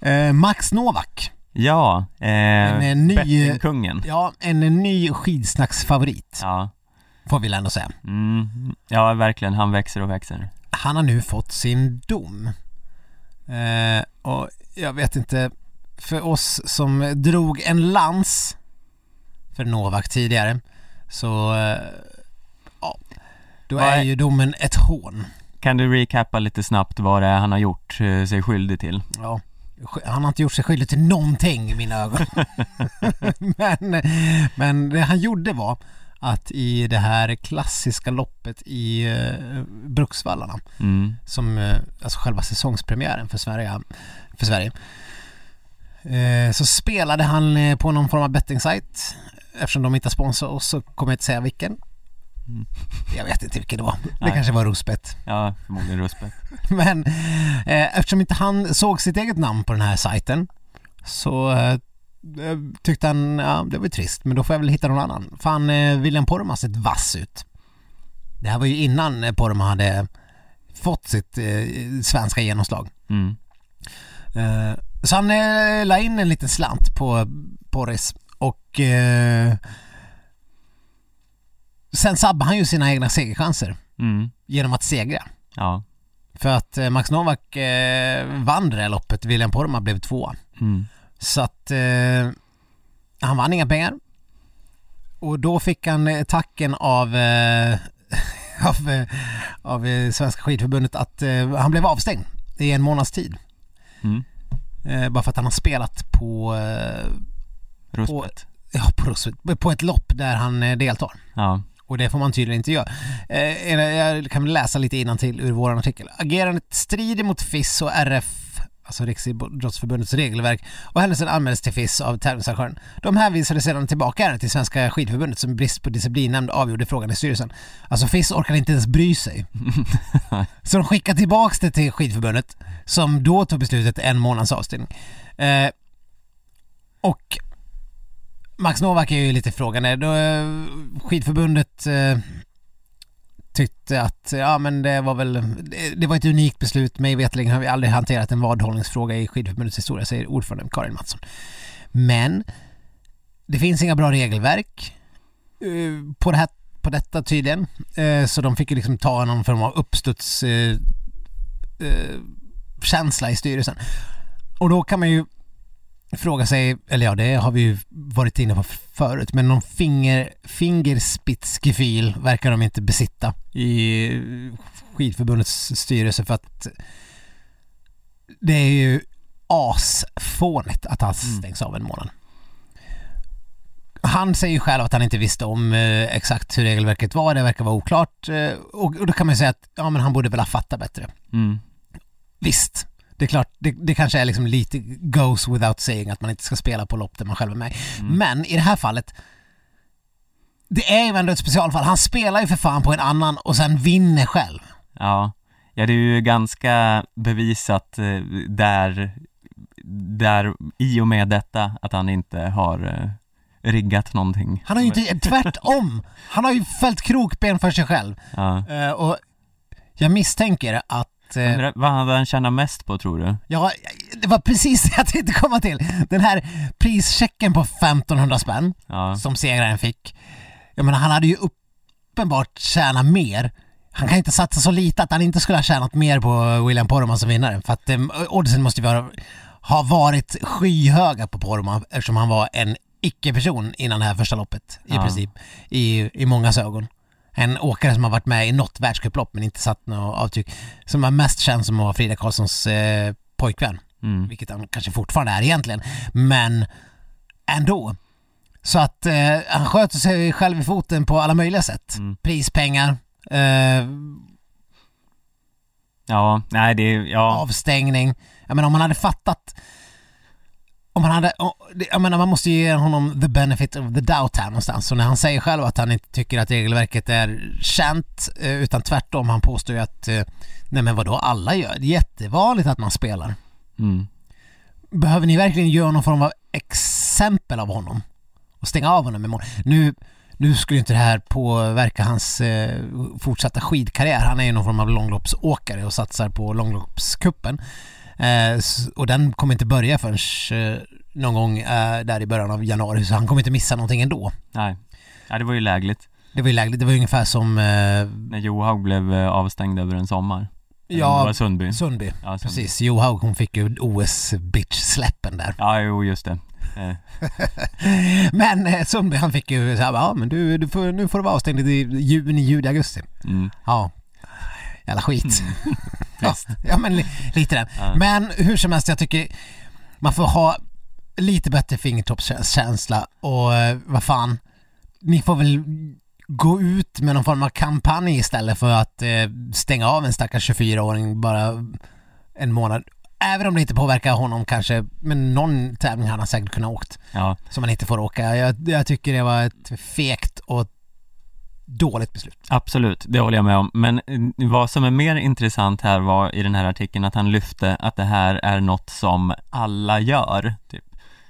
Ja. eh, Max Novak, Ja, eh, En, ny- bettingkungen. ja en ny skidsnacksfavorit Ja, får vi väl ändå säga. mm, ja verkligen, han växer och växer. Han har nu fått sin dom. Eh, och jag vet inte, för oss som drog en lans för Novak tidigare så eh, ja, då är är- ju domen ett hån. Kan du recappa lite snabbt vad det är han har gjort eh, sig skyldig till? Ja, han har inte gjort sig skyldig till någonting i mina ögon. (laughs) men, men det han gjorde var att i det här klassiska loppet i eh, Bruksvallarna Mm, som eh, alltså själva säsongspremiären för Sverige, för Sverige. Eh, så spelade han eh, på någon form av bettingsajt eftersom de inte sponsrar oss så kommer jag inte säga vilken. Mm. Jag vet inte vilken det var. Det Nej. kanske var Rosbet. ja, förmodligen Ruspet. (laughs) Men eh, eftersom inte han såg sitt eget namn på den här sajten så eh, tyckte han, ja det var ju trist men då får jag väl hitta någon annan. Fan eh, William Poromaa sett vass ut. Det här var ju innan eh, Poromaa hade fått sitt eh, svenska genomslag. Mm, Eh, så han eh, la in en liten slant på Porris och eh, sen sabbade han ju sina egna segerchanser mm, genom att segra. ja, För att eh, Max Novak eh, vann det här loppet, William Poromaa blev tvåa. mm, Så att eh, han vann inga pengar. Och då fick han eh, tacken av, eh, (laughs) av, eh, av eh, Svenska skidförbundet att han blev avstängd i en månads tid. mm. Bara för att han har spelat på, eh, Ruspet. ja, på, Rosset- på ett lopp där han deltar. Ja, Och det får man tydligen inte göra. Eh, jag kan läsa lite till ur vår artikel. Agerandet strider mot FIS och RF alltså Riksidrottsförbundets regelverk och händelsen anmäldes till FIS av tävlingsarrangören. De hänvisade sedan tillbaka ärendet till Svenska skidförbundet som i brist på disciplinnämnd avgjorde frågan i styrelsen. Alltså FIS orkar inte ens bry sig. (laughs) Så de skickar tillbaks det till skidförbundet som då tog beslutet en månads avstängning. Eh, och Max Novak är ju lite frågande. Då, eh, skidförbundet eh, tyckte att, ja men det var väl, det, det var ett unikt beslut. Mig veterligen har vi aldrig hanterat en vadhållningsfråga i skidförbundets historia, säger ordföranden Karin Mattsson. Men det finns inga bra regelverk eh, på, det här, på detta tydligen. Eh, så de fick ju liksom ta någon form av uppstuds eh, eh, känsla i styrelsen. Och då kan man ju fråga sig, eller ja det har vi ju varit inne på förut, men någon finger, fingerspitzgefühl verkar de inte besitta i skidförbundets styrelse för att det är ju asfånigt att han stängs av en månad. Han säger ju själv att han inte visste om eh, exakt hur regelverket var, det verkar vara oklart eh, och, och då kan man ju säga att ja men han borde väl ha fattat bättre. Mm. Visst, det är klart, det, det kanske är liksom lite goes without saying att man inte ska spela på lopp där man själv är med. Men i det här fallet, det är ju ändå ett specialfall. Han spelar ju för fan på en annan och sen vinner själv. Ja, ja det är ju ganska bevisat eh, där, där i och med detta att han inte har eh, riggat någonting. Han har ju inte, (laughs) tvärtom! Han har ju fällt krokben för sig själv. Ja. Eh, och jag misstänker att eh, Vad hade han tjänat mest på tror du? Ja, det var precis det jag tänkte komma till. Den här prischecken på 1500 spänn Ja, som segraren fick. Jag menar, han hade ju uppenbart tjänat mer. Han kan inte satsa så lite att han inte skulle ha tjänat mer på William Poromaa som vinnare. För att eh, oddsen måste ju vara, ha varit skyhöga på Poromaa eftersom han var en icke-person innan det här första loppet i Ja. princip. I, I mångas ögon. En åkare som har varit med i något världscuplopp men inte satt något avtryck. Som var mest känd som var Frida Karlssons eh, pojkvän mm. vilket han kanske fortfarande är egentligen, men ändå. Så att eh, han sköter sig själv i foten på alla möjliga sätt. Mm. Prispengar, eh, ja, nej det, ja, avstängning. Jag menar om man hade fattat om man hade, jag menar man måste ju ge honom the benefit of the doubt här någonstans. Så när han säger själv att han inte tycker att regelverket är känt, eh, utan tvärtom, han påstår ju att eh, nej men vadå, alla gör det. är jättevanligt att man spelar. mm. Behöver ni verkligen göra någon form av exempel av honom? Och stänga av honom i mål? Nu, nu skulle inte det här påverka hans eh, fortsatta skidkarriär. Han är ju någon form av långloppsåkare och satsar på långloppskuppen. Eh, och den kommer inte börja förrän eh, någon gång eh, där i början av januari så han kommer inte missa någonting ändå. nej. Ja, det var ju lägligt Det var ju lägligt. Det var ju ungefär som eh, när Johaug blev avstängd över en sommar. Ja, Det var Sundby. Sundby. Ja, Sundby. Precis. Johaug hon fick ju OS-bitch-släppen där. Ja, jo, just det. (laughs) Men eh, Sundby han fick ju såhär, ja men du, du får, nu får du vara avstängd i juni, juli, augusti. mm. Ja, jävla skit. (laughs) ja, Visst. ja men li, lite den. Ja. Men hur som helst, jag tycker man får ha lite bättre fingertoppskänsla och eh, vad fan, ni får väl gå ut med någon form av kampanj istället för att eh, stänga av en stackars 24-åring bara en månad. Även om det inte påverkar honom kanske, men någon tävling han säkert kunnat åkt Ja, som man inte får åka. Jag, jag tycker det var ett fegt och dåligt beslut. absolut, det håller jag med om. Men eh, vad som är mer intressant här var i den här artikeln att han lyfte att det här är något som alla gör, typ.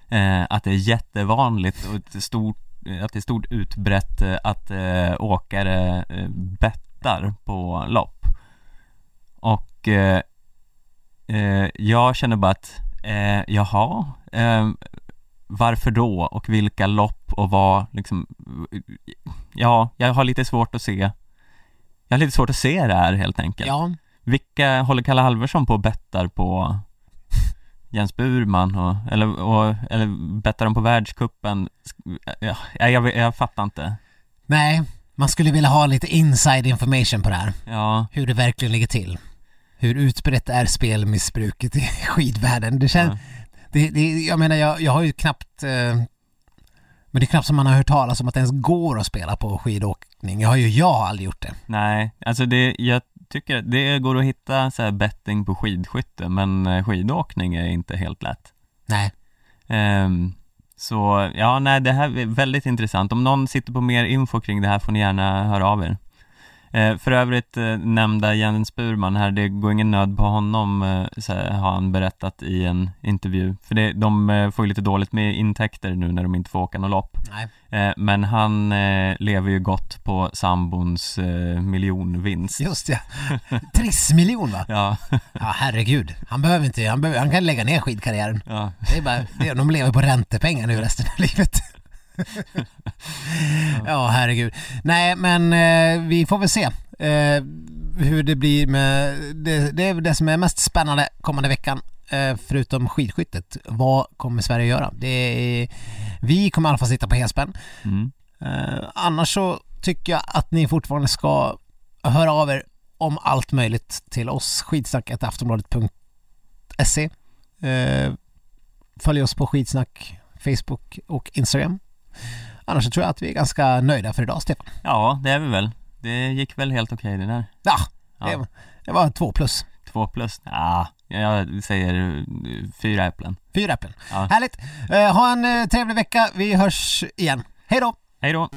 Eh, att det är jättevanligt och ett stort, eh, att det är stort utbrett eh, att eh, åkare eh, bettar på lopp. Och eh, eh, jag känner bara att, eh, jaha, eh, varför då och vilka lopp och vad liksom Ja, jag har lite svårt att se Jag har lite svårt att se det här helt enkelt Ja, Vilka håller Kalle Halvarsson på och bettar på Jens Burman och, eller, och, eller bettar de på världskuppen? Ja, jag, jag, fattar inte nej, man skulle vilja ha lite inside information på det här. Ja, Hur det verkligen ligger till. Hur utbrett är spelmissbruket i (laughs) skidvärlden? Det känns, det, det, jag menar, jag, jag har ju knappt eh, men det är knappt som man har hört talas om att det ens går att spela på skidåkning. Jag har ju jag har aldrig gjort det. nej, alltså det, jag tycker det går att hitta så betting på skidskytte men eh, skidåkning är inte helt lätt Nej. Ehm, så ja, nej det här är väldigt intressant. Om någon sitter på mer info kring det här får ni gärna höra av er. Eh, för övrigt eh, nämnda Jens Burman här, det går ingen nöd på honom eh, har han berättat i en intervju. För det, de eh, får ju lite dåligt med intäkter nu när de inte får åka något lopp. Eh, men han eh, lever ju gott på sambons eh, miljonvinst. Just ja. Trissmiljon va? (laughs) Ja, (laughs) Ja herregud. Han behöver inte, han, behöver, han kan lägga ner skidkarriären. ja, Det är bara, det, de lever på räntepengar nu resten av livet. (laughs) ja, herregud. Nej, men eh, vi får väl se eh, hur det blir med... Det, det är det som är mest spännande kommande veckan eh, förutom skidskyttet, vad kommer Sverige göra? Det är, vi kommer i alla fall sitta på helspänn. Mm. Eh, annars så tycker jag att ni fortfarande ska höra av er om allt möjligt till oss, skidsnack.aftonbladet.se eh, Följ oss på skitsnack, Facebook och Instagram. Annars så tror jag att vi är ganska nöjda för idag, Stefan. Ja, det är vi väl. Det gick väl helt okej det där. Ja, Ja. Det, det var två plus. Två plus? Ja, jag säger eh, fyra äpplen. Fyra äpplen. Ja. Härligt! Eh, ha en eh, trevlig vecka. Vi hörs igen. Hej då! Hej då!